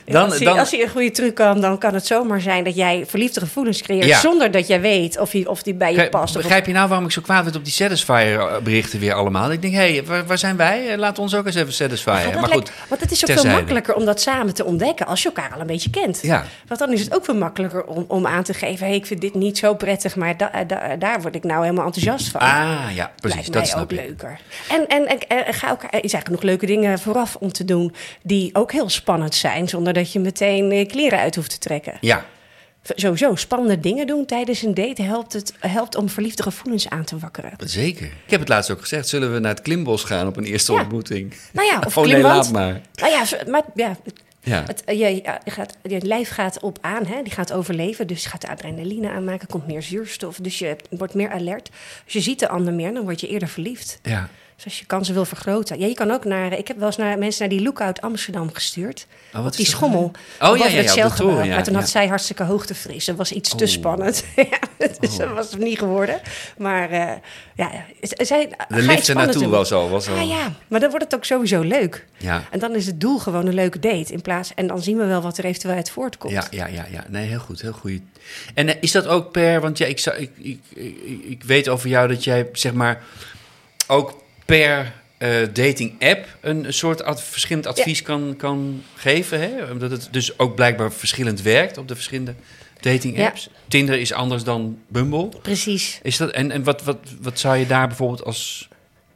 Dan, als, hij, dan, als een goede truc kan, dan kan het zomaar zijn dat jij verliefde gevoelens creëert. Ja. Zonder dat jij weet of die, of die bij je past. Of Begrijp je nou waarom ik zo kwaad werd op die Satisfyer berichten weer allemaal? Ik denk, hé, hey, waar, waar zijn wij? Eh, Laat ons ook eens even. Ja, dat maar lijkt- goed, want het is ook terzijde. veel makkelijker om dat samen te ontdekken als je elkaar al een beetje kent. Ja. Want dan is het ook veel makkelijker om, om aan te geven: hey, ik vind dit niet zo prettig, maar da- da- daar word ik nou helemaal enthousiast van. Ah, ja, precies, dat snap ook ik. leuker. En, en, en, en ga elkaar, er zijn genoeg leuke dingen vooraf om te doen die ook heel spannend zijn, zonder dat je meteen eh, kleren uit hoeft te trekken. Ja, Sowieso, spannende dingen doen tijdens een date helpt, het, helpt om verliefde gevoelens aan te wakkeren. zeker. Ik heb het laatst ook gezegd, zullen we naar het klimbos gaan op een eerste Ja. ontmoeting? Nou ja, of oh nee, laat maar. Nou ja, maar ja, Ja. Het, eh, je, je, gaat, je lijf gaat op aan, hè? die gaat overleven. Dus je gaat de adrenaline aanmaken, komt meer zuurstof. Dus je wordt meer alert. Als je ziet de ander meer, dan word je eerder verliefd. Ja. Dus als je kansen wil vergroten. Ja, je kan ook naar... Ik heb wel eens naar mensen naar die Lookout Amsterdam gestuurd. Oh, wat is die schommel. Oh, boven ja, ja, het ja, op de toren, ja, Maar toen had ja. zij hartstikke hoogtevrees. Dat was iets te Oh. spannend. ja, dus dat was het niet geworden. Maar eh, ja, zij, De lift naartoe was al. Was al. Ah ja, maar dan wordt het ook sowieso leuk. Ja. En dan is het doel gewoon een leuke date. In plaats, en dan zien we wel wat er eventueel uit voortkomt. Ja, ja, ja, ja. Nee, heel goed, heel goed. En eh, is dat ook per, want ja, ik, zou, ik, ik, ik, ik weet over jou dat jij zeg maar ook per eh, dating app een soort ad- verschillend advies kan, kan geven. Hè? Omdat het dus ook blijkbaar verschillend werkt op de verschillende dating Ja. apps. Tinder is anders dan Bumble. Precies. Is dat, en en wat, wat, wat zou je daar bijvoorbeeld als,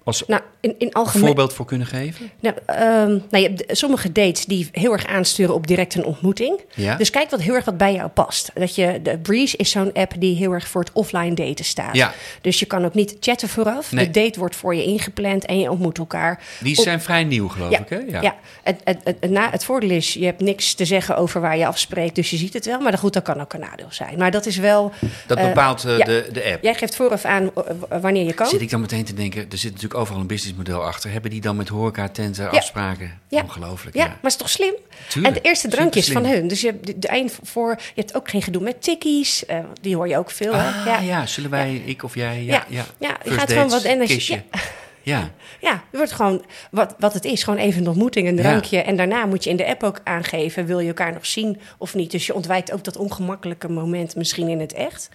als Nou, in, in algemeen... voorbeeld voor kunnen geven? Nou, ehm, nou, je hebt sommige dates die heel erg aansturen op direct een ontmoeting. Ja. Dus kijk wat heel erg wat bij jou past. Dat je, de Breeze is zo'n app die heel erg voor het offline daten staat. Ja. Dus je kan ook niet chatten vooraf. Nee. De date wordt voor je ingepland en je ontmoet elkaar. Die op- zijn vrij nieuw, geloof ja, ik, hè? ja. Het, het, het, na, het voordeel is, je hebt niks te zeggen over waar je afspreekt, dus je ziet het wel. Maar goed, dat kan ook een nadeel zijn. Maar dat is wel... Dat eh, bepaalt eh, ja. de, de app. Jij geeft vooraf aan eh, wanneer je kan. Zit ik dan meteen te denken, er zit natuurlijk overal een businessmodel achter. Hebben die dan met horeca, tenten, Ja. afspraken? Ja. Ongelooflijk, Ja, ja. maar is toch slim? Tuurlijk, en de eerste drankjes van hun. Dus je hebt de, de eind voor. Je hebt ook geen gedoe met tikkies. eh, die hoor je ook veel. Ah, hè? ja. zullen wij, ik of jij? Ja, Ja. ja. Ja, je gaat gewoon wat energie-. Ja. Ja, het wordt gewoon wat, wat het is. Gewoon even een ontmoeting, een Ja. drankje. En daarna moet je in de app ook aangeven: wil je elkaar nog zien of niet? Dus je ontwijkt ook dat ongemakkelijke moment misschien in het echt.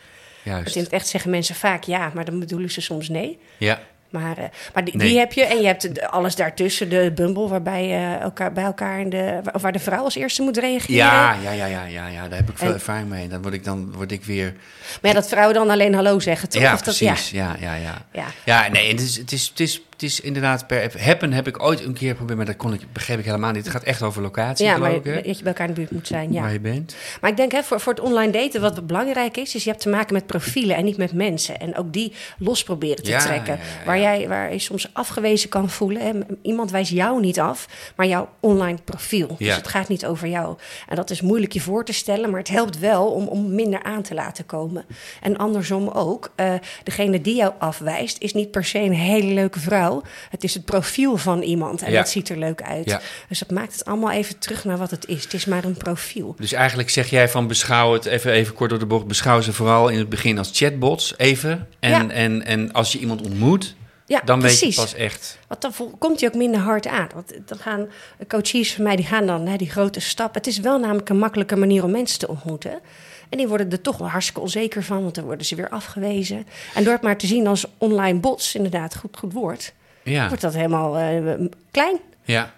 Want juist. in het echt zeggen mensen vaak ja, maar dan bedoelen ze soms nee. Ja, Maar, eh, maar die, Nee. die heb je. En je hebt alles daartussen, de bumble, waarbij je elkaar bij elkaar in de. Waar de vrouw als eerste moet reageren. ja, ja, ja, ja, ja, ja, daar heb ik veel En- ervaring mee. Dan word ik, dan word ik weer... Maar ja, dat vrouwen dan alleen hallo zeggen, toch? Ja, Of dat, precies. Ja, ja, ja. Ja. Ja, nee, het is, het is, het is, is inderdaad per app. Happen heb ik ooit een keer geprobeerd, maar dat kon ik, begreep ik helemaal niet. Het gaat echt over locatie, Ja, maar ik, dat je bij elkaar in de buurt moet zijn, ja. Waar je bent. Maar ik denk, hè, voor, voor het online daten, wat belangrijk is, is je hebt te maken met profielen en niet met mensen. En ook die los proberen te Ja, trekken. ja. Waar, jij, waar je soms afgewezen kan voelen. Hè. Iemand wijst jou niet af, maar jouw online profiel. Dus het gaat niet over jou. En dat is moeilijk je voor te stellen, maar het helpt wel om, om minder aan te laten komen. En andersom ook, eh, degene die jou afwijst, is niet per se een hele leuke vrouw. Het is het profiel van iemand en Ja. dat ziet er leuk uit. Ja. Dus dat maakt het allemaal even terug naar wat het is. Het is maar een profiel. Dus eigenlijk zeg jij van beschouw het, even, even kort door de bocht, beschouw ze vooral in het begin als chatbots, even. En, Ja. en, en als je iemand ontmoet, Ja, dan weet je pas echt. Want dan komt hij ook minder hard aan. Want dan gaan coaches van mij, die gaan dan hè, die grote stap. Het is wel namelijk een makkelijke manier om mensen te ontmoeten. En die worden er toch wel hartstikke onzeker van, want dan worden ze weer afgewezen. En door het maar te zien als online bots, inderdaad, goed, goed woord, Ja. wordt dat helemaal eh, klein. Ja.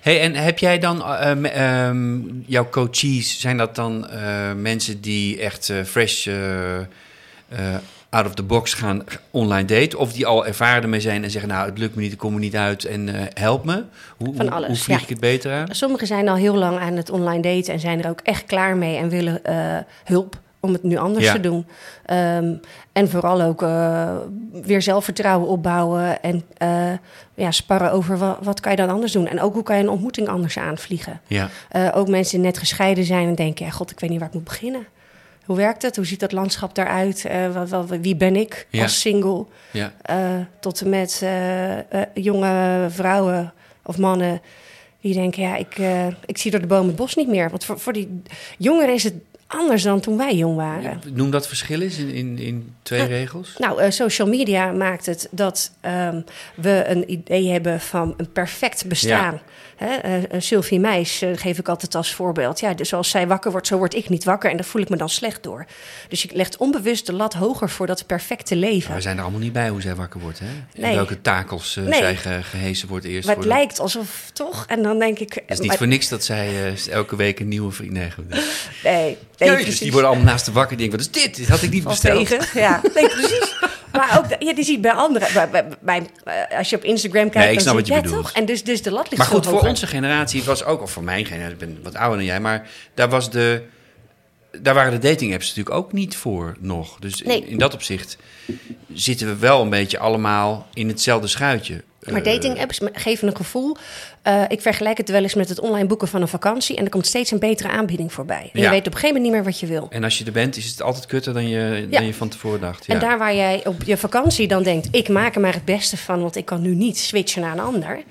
Hey, en heb jij dan, eh, m- ehm, jouw coaches, zijn dat dan eh, mensen die echt eh, fresh eh, eh, out of the box gaan online daten? Of die al ervaren ermee zijn en zeggen, nou, het lukt me niet, ik kom er niet uit en eh, help me? Hoe, Van hoe- alles, hoe vlieg ja. ik het beter aan? Sommigen zijn al heel lang aan het online daten en zijn er ook echt klaar mee en willen eh, hulp om het nu anders Ja. te doen. Ehm, en vooral ook eh, weer zelfvertrouwen opbouwen en eh, ja, sparren over wat, wat kan je dan anders doen. En ook hoe kan je een ontmoeting anders aanvliegen. Ja, Eh, ook mensen die net gescheiden zijn en denken, ja, god, ik weet niet waar ik moet beginnen. Hoe werkt het? Hoe ziet dat landschap daaruit? Wat, wat- wie ben ik Ja. als single? ja, tot en met jonge vrouwen of mannen die denken: ja, ik, ik zie door de boom het bos niet meer. Want voor, voor die jongeren is het anders dan toen wij jong waren. Noem dat verschil eens in, in, in twee regels. Nou, uh, social media maakt het dat um, we een idee hebben van een perfect bestaan. Ja. Hè, uh, Sylvie Meis uh, geef ik altijd als voorbeeld. Ja, dus zoals zij wakker wordt, zo word ik niet wakker. En daar voel ik me dan slecht door. Dus je legt onbewust de lat hoger voor dat perfecte leven. Maar we zijn er allemaal niet bij hoe zij wakker wordt. Hè? Nee. welke takels nee. zij ge gehezen wordt eerst. Maar het lijkt alsof toch. En dan denk ik. Het is niet maar... voor niks dat zij elke week een nieuwe vriend heeft. Nee, nee Jezus, die worden allemaal naast de wakker. Die denken, wat is dit? Dit had ik niet besteld. Tegen. Ja, nee, precies. Maar ook, ja, die ziet bij anderen. Bij, bij, bij, eh, als je op Instagram kijkt, nee, ik snap je toch? En dus, dus de lat ligt Maar goed, voor onze generatie was ook, of voor mijn generatie, ik ben wat ouder dan jij, maar daar was de. Daar waren de dating apps natuurlijk ook niet voor nog. Dus Nee. in, in dat opzicht zitten we wel een beetje allemaal in hetzelfde schuitje. Maar Eh, dating apps geven een gevoel. Eh, ik vergelijk het wel eens met het online boeken van een vakantie. En er komt steeds een betere aanbieding voorbij. En Ja. je weet op een gegeven moment niet meer wat je wil. En als je er bent, is het altijd kutter dan je, Ja. dan je van tevoren dacht. Ja. En daar waar jij op je vakantie dan denkt... ik maak er maar het beste van, want ik kan nu niet switchen naar een ander...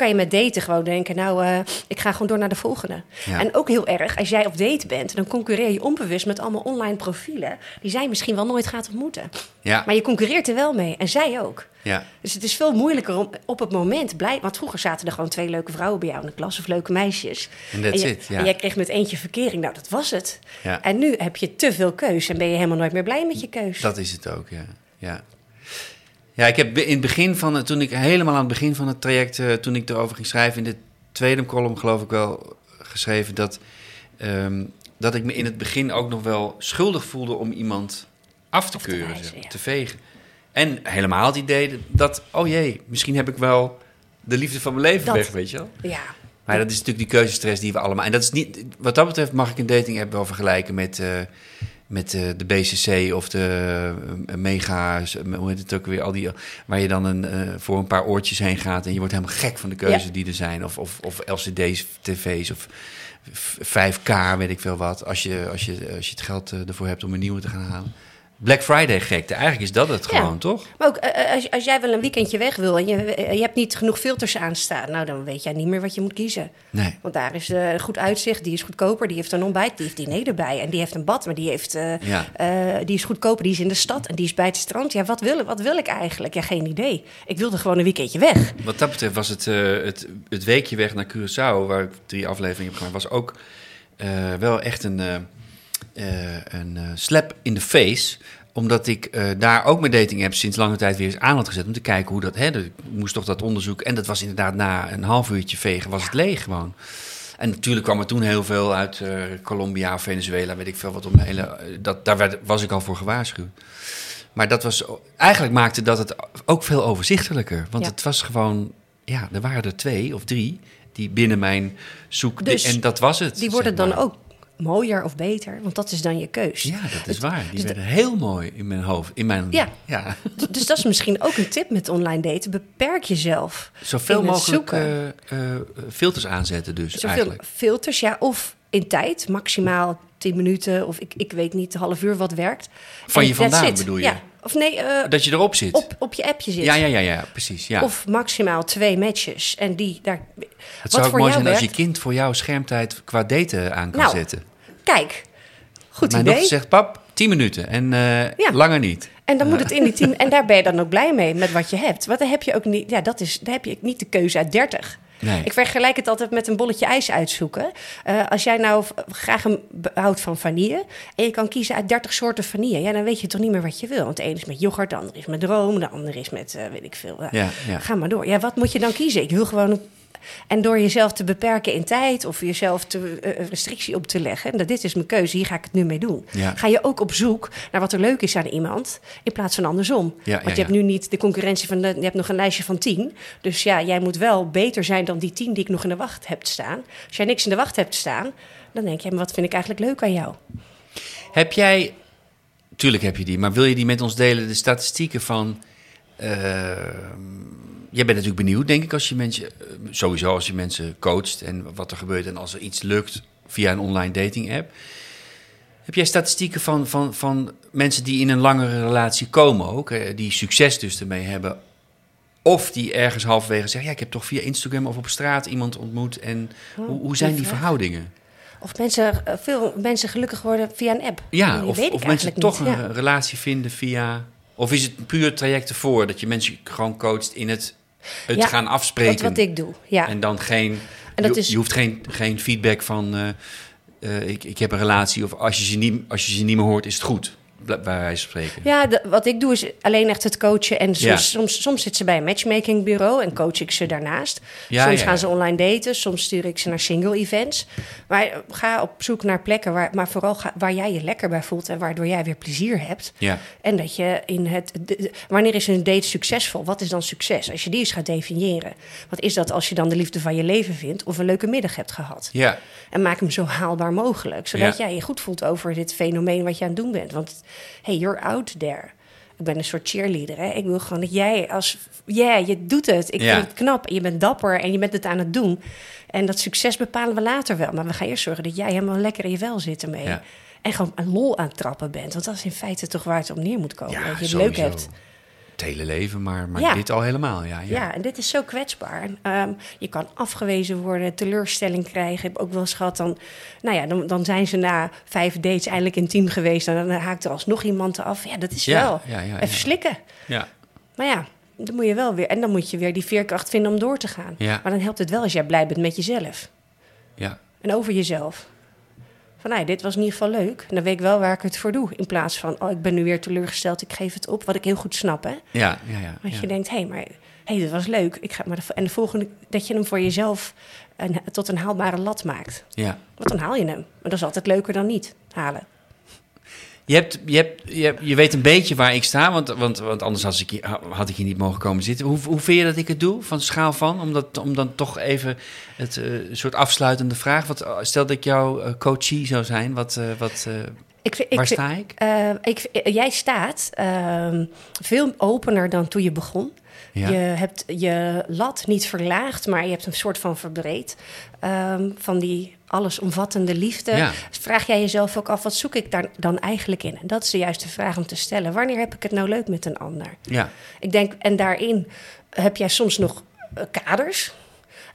kan je met daten gewoon denken... nou, eh, ik ga gewoon door naar de volgende. Ja. En ook heel erg, als jij op date bent... dan concurreer je onbewust met allemaal online profielen... die zij misschien wel nooit gaat ontmoeten. ja, Maar je concurreert er wel mee, en zij ook. ja. Dus het is veel moeilijker om op het moment blij. Want vroeger zaten er gewoon twee leuke vrouwen bij jou in de klas of leuke meisjes. En that's je- it, ja. En jij kreeg met eentje verkering. Nou, dat was het. Ja. En nu heb je te veel keus en ben je helemaal nooit meer blij met je keus. Dat is het ook, ja. Ja, ja ik heb in het begin van het, toen ik helemaal aan het begin van het traject, eh, toen ik erover ging schrijven, in de tweede column geloof ik wel geschreven dat, ehm, dat ik me in het begin ook nog wel schuldig voelde om iemand af te keuren, wijzen, ja. te vegen. En helemaal het idee dat, oh jee, misschien heb ik wel de liefde van mijn leven Dat- weg, weet je wel. Ja. Maar dat is natuurlijk die keuzestress die we allemaal... En dat is niet... Wat dat betreft mag ik een dating app wel vergelijken met, eh, met eh, de BCC of de eh, Mega... Hoe heet het ook weer? Al die, waar je dan een, eh, voor een paar oortjes heen gaat... en je wordt helemaal gek van de keuzes Ja. die er zijn. Of, of, of LCD's, tv's of v- 5K, weet ik veel wat. Als je, als je, als je het geld eh, ervoor hebt om een nieuwe te gaan halen. Black Friday gekte. Eigenlijk is dat het Ja. gewoon, toch? Maar ook eh, als, als jij wel een weekendje weg wil en je, eh, je hebt niet genoeg filters aanstaan, nou dan weet jij niet meer wat je moet kiezen. Nee. Want daar is eh, goed uitzicht, die is goedkoper, die heeft een ontbijt, die heeft diner erbij en die heeft een bad, maar die, heeft, eh, Ja. eh, die is goedkoper, die is in de stad en die is bij het strand. Ja, wat wil, wat wil ik eigenlijk? Ja, geen idee. Ik wilde gewoon een weekendje weg. Wat dat betreft was het, eh, het, het weekje weg naar Curaçao, waar ik drie afleveringen heb gemaakt, was ook eh, wel echt een, eh, eh, een eh, slap in de face. Omdat ik eh, daar ook mijn dating app sinds lange tijd weer eens aan had gezet. Om te kijken hoe dat... Hè, ik moest toch dat onderzoek... En dat was inderdaad na een half uurtje vegen was het leeg gewoon. En natuurlijk kwam er toen heel veel uit eh, Colombia, Venezuela, weet ik veel wat. Om de hele, eh, dat, daar werd, was ik al voor gewaarschuwd. Maar dat was, eigenlijk maakte dat het ook veel overzichtelijker. Want Ja. het was gewoon, ja, er waren er twee of drie die binnen mijn zoek... Dus en dat was het. Die worden dan maar. ook mooier of beter, want dat is dan je keus. Ja, dat is waar. Die dus werden heel mooi in mijn hoofd. In mijn, Ja. ja. Dus dat is misschien ook een tip met online daten. Beperk jezelf. Zoveel mogelijk eh, eh, filters aanzetten dus Zoveel eigenlijk. filters, ja. Of in tijd, maximaal 10 minuten of ik, ik weet niet, een half uur wat werkt. Van En je vandaan bedoel je? Ja. Of nee, eh, Dat je erop zit. op, op je appje zit. ja, ja, ja, ja, precies. Ja. Of maximaal twee matches. En die daar. het wat zou ook voor mooi zijn als je kind voor jou schermtijd qua daten aan kan Nou, zetten. Kijk, goed Mijn idee. zegt, pap, 10 minuten. En eh, Ja. langer niet. En dan moet het in die team. En daar ben je dan ook blij mee met wat je hebt. Want dan heb je ook niet. Ja, dat is. Dan heb je niet de keuze uit 30. Nee. Ik vergelijk het altijd met een bolletje ijs uitzoeken. Eh, als jij nou graag een houdt van vanille. en je kan kiezen uit 30 soorten vanille. ja, dan weet je toch niet meer wat je wil. Want de ene is met yoghurt, de andere is met room, de andere is met eh, weet ik veel. Ja. Ga maar door. Ja, wat moet je dan kiezen? Ik wil gewoon. een- En door jezelf te beperken in tijd of jezelf te, eh, een restrictie op te leggen. En dit is mijn keuze, hier ga ik het nu mee doen. Ja. Ga je ook op zoek naar wat er leuk is aan iemand. In plaats van andersom. Ja, Want je hebt nu niet de concurrentie van. De, je hebt nog een lijstje van tien. Dus ja, jij moet wel beter zijn dan die tien die ik nog in de wacht heb staan. Als jij niks in de wacht hebt staan, dan denk je, maar wat vind ik eigenlijk leuk aan jou? Heb jij, tuurlijk heb je die, maar wil je die met ons delen, de statistieken van... eh, jij bent natuurlijk benieuwd, denk ik, als je mensen, eh, sowieso als je mensen coacht en wat er gebeurt en als er iets lukt via een online dating app. Heb jij statistieken van, van, van mensen die in een langere relatie komen ook, die succes dus ermee hebben? Of die ergens halverwege zeggen, ja, ik heb toch via Instagram of op straat iemand ontmoet. En hoe, hoe zijn die verhoudingen? Of mensen, eh, veel mensen gelukkig worden via een app. Ja, of, of mensen toch niet. een Ja. relatie vinden via... Of is het puur traject ervoor? Dat je mensen gewoon coacht in het, het Ja, gaan afspreken. Wat, wat ik doe, ja. En dan geen... En dat je, is- je hoeft geen, geen feedback van... eh, eh, ik, ik heb een relatie of als je, ze niet, als je ze niet meer hoort is het goed. Bij wijze van spreken. Ja, de- wat ik doe is alleen echt het coachen. En soms, Ja. soms, soms zit ze bij een matchmakingbureau en coach ik ze daarnaast. Ja, soms ja, gaan ze online daten, soms stuur ik ze naar single events. Maar ga op zoek naar plekken waar, maar vooral ga, waar jij je lekker bij voelt en waardoor jij weer plezier hebt. Ja. En dat je in het. de- de- wanneer is een date succesvol? Wat is dan succes? Als je die eens gaat definiëren. Wat is dat als je dan de liefde van je leven vindt of een leuke middag hebt gehad? Ja, En maak hem zo haalbaar mogelijk. Zodat jij je goed voelt over dit fenomeen wat je aan het doen bent. Want hey, you're out there. Ik ben een soort cheerleader. Hè? Ik wil gewoon dat jij als... Ja, je doet het. Ik Ja. vind het knap. Je bent dapper en je bent het aan het doen. En dat succes bepalen we later wel. Maar we gaan eerst zorgen dat jij helemaal lekker in je vel zit ermee. Ja. En gewoon een lol aan het trappen bent. Want dat is in feite toch waar het op neer moet komen. dat je het leuk hebt. Het hele leven, maar, maar Ja. dit al helemaal. Ja, ja. Ja, en dit is zo kwetsbaar. Ehm, je kan afgewezen worden, teleurstelling krijgen. Ik heb ook wel eens gehad, dan, nou ja, dan, dan zijn ze na vijf dates eindelijk intiem geweest... en dan haakt er alsnog iemand af. Ja, dat is Ja, wel even ja. slikken. ja. Maar ja, dan moet je wel weer... en dan moet je weer die veerkracht vinden om door te gaan. Ja. Maar dan helpt het wel als jij blij bent met jezelf. ja. En over jezelf. Van, nou, dit was in ieder geval leuk. En dan weet ik wel waar ik het voor doe. In plaats van, oh, ik ben nu weer teleurgesteld, ik geef het op. Wat ik heel goed snap, hè. Ja, ja, ja. Je denkt, hé, hey, maar hey, dit was leuk. Ik ga maar de, en de volgende, dat je hem voor jezelf een, tot een haalbare lat maakt. ja. Want dan haal je hem. Maar dat is altijd leuker dan niet halen. Je, hebt, je, hebt, je, hebt- je weet een beetje waar ik sta, want, want, want anders had ik, hier, had ik hier niet mogen komen zitten. Hoe, hoe vind je dat ik het doe, van schaal van? Om, dat, om dan toch even het eh, soort afsluitende vraag. Wat, stel dat ik jouw eh, coachie zou zijn, wat, eh, wat, eh, Ik, vind- ik, waar sta ik? eh, ik, eh, jij staat ehm, veel opener dan toen je begon. Ja. Je hebt je lat niet verlaagd, maar je hebt een soort van verbreed. Ehm, van die allesomvattende liefde. Ja. Vraag jij jezelf ook af, wat zoek ik daar dan eigenlijk in? En dat is de juiste vraag om te stellen. Wanneer heb ik het nou leuk met een ander? Ja, Ik denk, en daarin heb jij soms nog eh, kaders.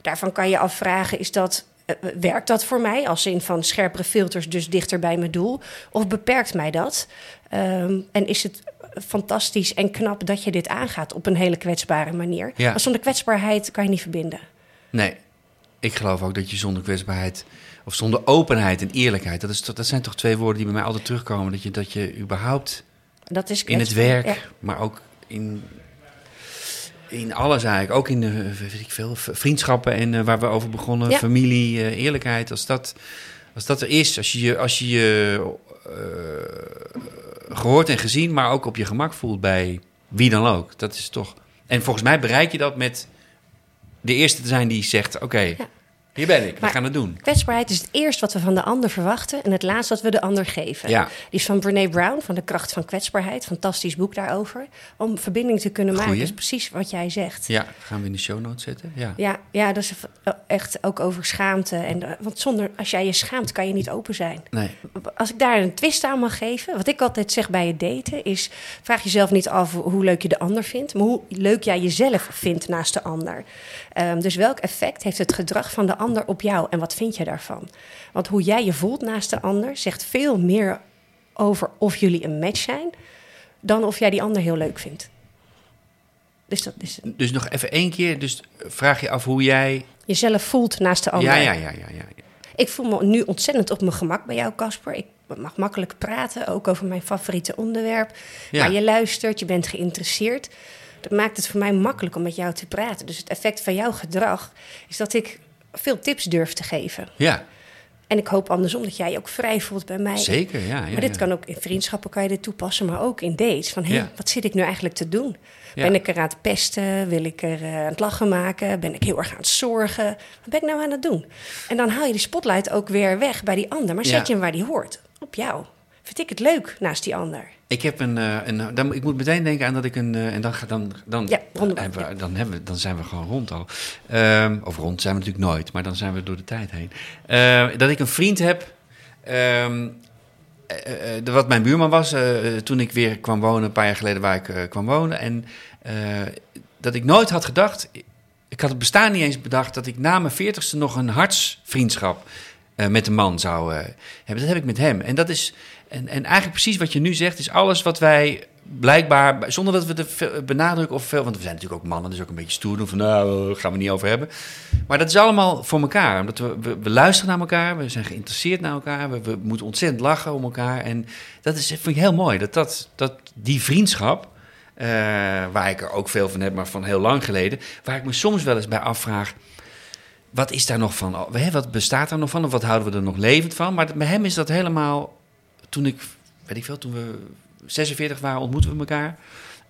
Daarvan kan je afvragen, is dat, eh, werkt dat voor mij? Als in van scherpere filters, dus dichter bij mijn doel? Of beperkt mij dat? Ehm, en is het fantastisch en knap dat je dit aangaat op een hele kwetsbare manier? Ja. Maar zonder kwetsbaarheid kan je niet verbinden. nee. Ik geloof ook dat je zonder kwetsbaarheid, of zonder openheid en eerlijkheid, dat, is, dat zijn toch twee woorden die bij mij altijd terugkomen. Dat je, dat je überhaupt Dat is in het werk, Ja. maar ook in, in alles eigenlijk. Ook in de weet ik veel, vriendschappen en eh, waar we over begonnen, Ja. familie, eh, eerlijkheid. Als dat, als dat er is, als je je, als je, je eh, gehoord en gezien, maar ook op je gemak voelt bij wie dan ook. Dat is toch. En volgens mij bereik je dat met de eerste te zijn die zegt: Oké, hier ben ik, we gaan het doen. Kwetsbaarheid is het eerst wat we van de ander verwachten en het laatst wat we de ander geven. Ja. Die is van Brene Brown, van De Kracht van Kwetsbaarheid. Fantastisch boek daarover. Om verbinding te kunnen maken. Goeie. Dat is precies wat jij zegt. Ja, gaan we in de show notes zetten. Ja. Ja, ja, dat is echt ook over schaamte. En, eh, want zonder, als jij je schaamt, kan je niet open zijn. Nee. Als ik daar een twist aan mag geven, wat ik altijd zeg bij het daten, is: vraag jezelf niet af hoe leuk je de ander vindt, maar hoe leuk jij jezelf vindt naast de ander. Ehm, dus welk effect heeft het gedrag van de ander op jou en wat vind je daarvan? Want hoe jij je voelt naast de ander zegt veel meer over of jullie een match zijn, dan of jij die ander heel leuk vindt. Dus dat is Dus nog even één keer. Dus vraag je af hoe jij. jezelf voelt naast de ander. Ja, ja, ja, ja, ja. Ik voel me nu ontzettend op mijn gemak bij jou, Casper. Ik mag makkelijk praten, ook over mijn favoriete onderwerp. Ja. Maar je luistert, je bent geïnteresseerd. Dat maakt het voor mij makkelijk om met jou te praten. Dus het effect van jouw gedrag is dat ik veel tips durf te geven. Ja, En ik hoop andersom dat jij je ook vrij voelt bij mij. zeker. Ja, ja, maar dit ja. kan ook in vriendschappen kan je dit toepassen, maar ook in dates. Van, hé, Ja. wat zit ik nu eigenlijk te doen? Ben ik er aan het pesten? Wil ik er eh, aan het lachen maken? Ben ik heel erg aan het zorgen? Wat ben ik nou aan het doen? En dan haal je die spotlight ook weer weg bij die ander. Maar zet je hem waar die hoort. Op jou. Vind ik het leuk naast die ander? Ik heb een, eh, een dan, ik moet meteen denken aan dat ik een, eh, en dan, ga- dan, dan, Ja, hebben we- dan, hebben we, dan zijn we gewoon rond al. Ehm, of rond zijn we natuurlijk nooit, maar dan zijn we door de tijd heen. Eh, dat ik een vriend heb, ehm, eh, eh, de- wat mijn buurman was, eh, toen ik weer kwam wonen, een paar jaar geleden waar ik eh, kwam wonen. En eh, dat ik nooit had gedacht, ik had het bestaan niet eens bedacht, dat ik na mijn veertigste nog een hartsvriendschap eh, met een man zou eh, hebben. Dat heb ik met hem. En dat is. En, en eigenlijk precies wat je nu zegt, is alles wat wij blijkbaar, zonder dat we veel benadrukken of veel, want we zijn natuurlijk ook mannen, dus ook een beetje stoer doen van nou, daar gaan we niet over hebben. Maar dat is allemaal voor elkaar, omdat we, we, luisteren naar elkaar, we zijn geïnteresseerd naar elkaar, we, we moeten ontzettend lachen om elkaar. En dat is, vind ik heel mooi, dat, dat, dat die vriendschap, eh, waar ik er ook veel van heb, maar van heel lang geleden, waar ik me soms wel eens bij afvraag, wat is daar nog van? Wat bestaat er nog van? Of wat houden we er nog levend van? Maar bij hem is dat helemaal. Toen ik, weet ik veel, toen we 46 waren, ontmoetten we elkaar.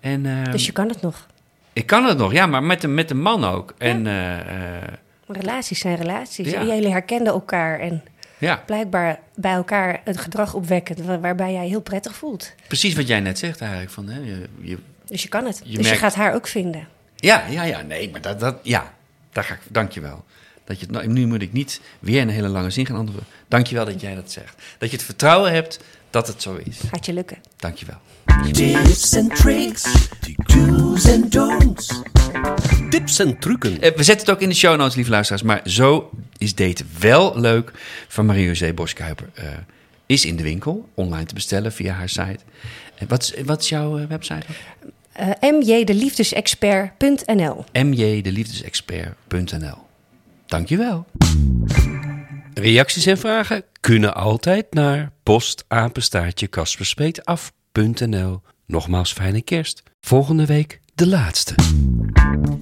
En, ehm, Dus je kan het nog. Ik kan het nog, ja, maar met een, met een man ook. En eh, eh, relaties zijn relaties. Ja. En jullie herkenden elkaar en ja, blijkbaar bij elkaar het gedrag opwekken wa- waarbij jij heel prettig voelt. precies wat jij net zegt eigenlijk. Van, hè, je, je, Dus je kan het. Je dus je gaat haar ook vinden. ja, ja, ja, nee, maar dat, dat ja, daar ga ik, dankjewel. Dat je nou, nu moet ik niet weer een hele lange zin gaan antwoorden. Dankjewel dat jij dat zegt. Dat je het vertrouwen hebt dat het zo is. Gaat je lukken. Dankjewel. Tips and tricks, do's and don'ts. Tips en trucken. Eh, We zetten het ook in de show notes, lieve luisteraars. Maar zo is daten wel leuk van Marie-José Boskuiper. Eh, is in de winkel, online te bestellen via haar site. En wat, is, wat is jouw eh, website? Eh mjdeliefdesexpert.nl mjdeliefdesexpert.nl Dankjewel. Reacties en vragen kunnen altijd naar postapenstaartje kasperspeetaf.nl. Nogmaals fijne kerst. Volgende week de laatste.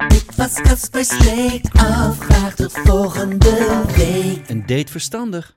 Dit was Kasper Sleet af, graag tot volgende week. Een date verstandig.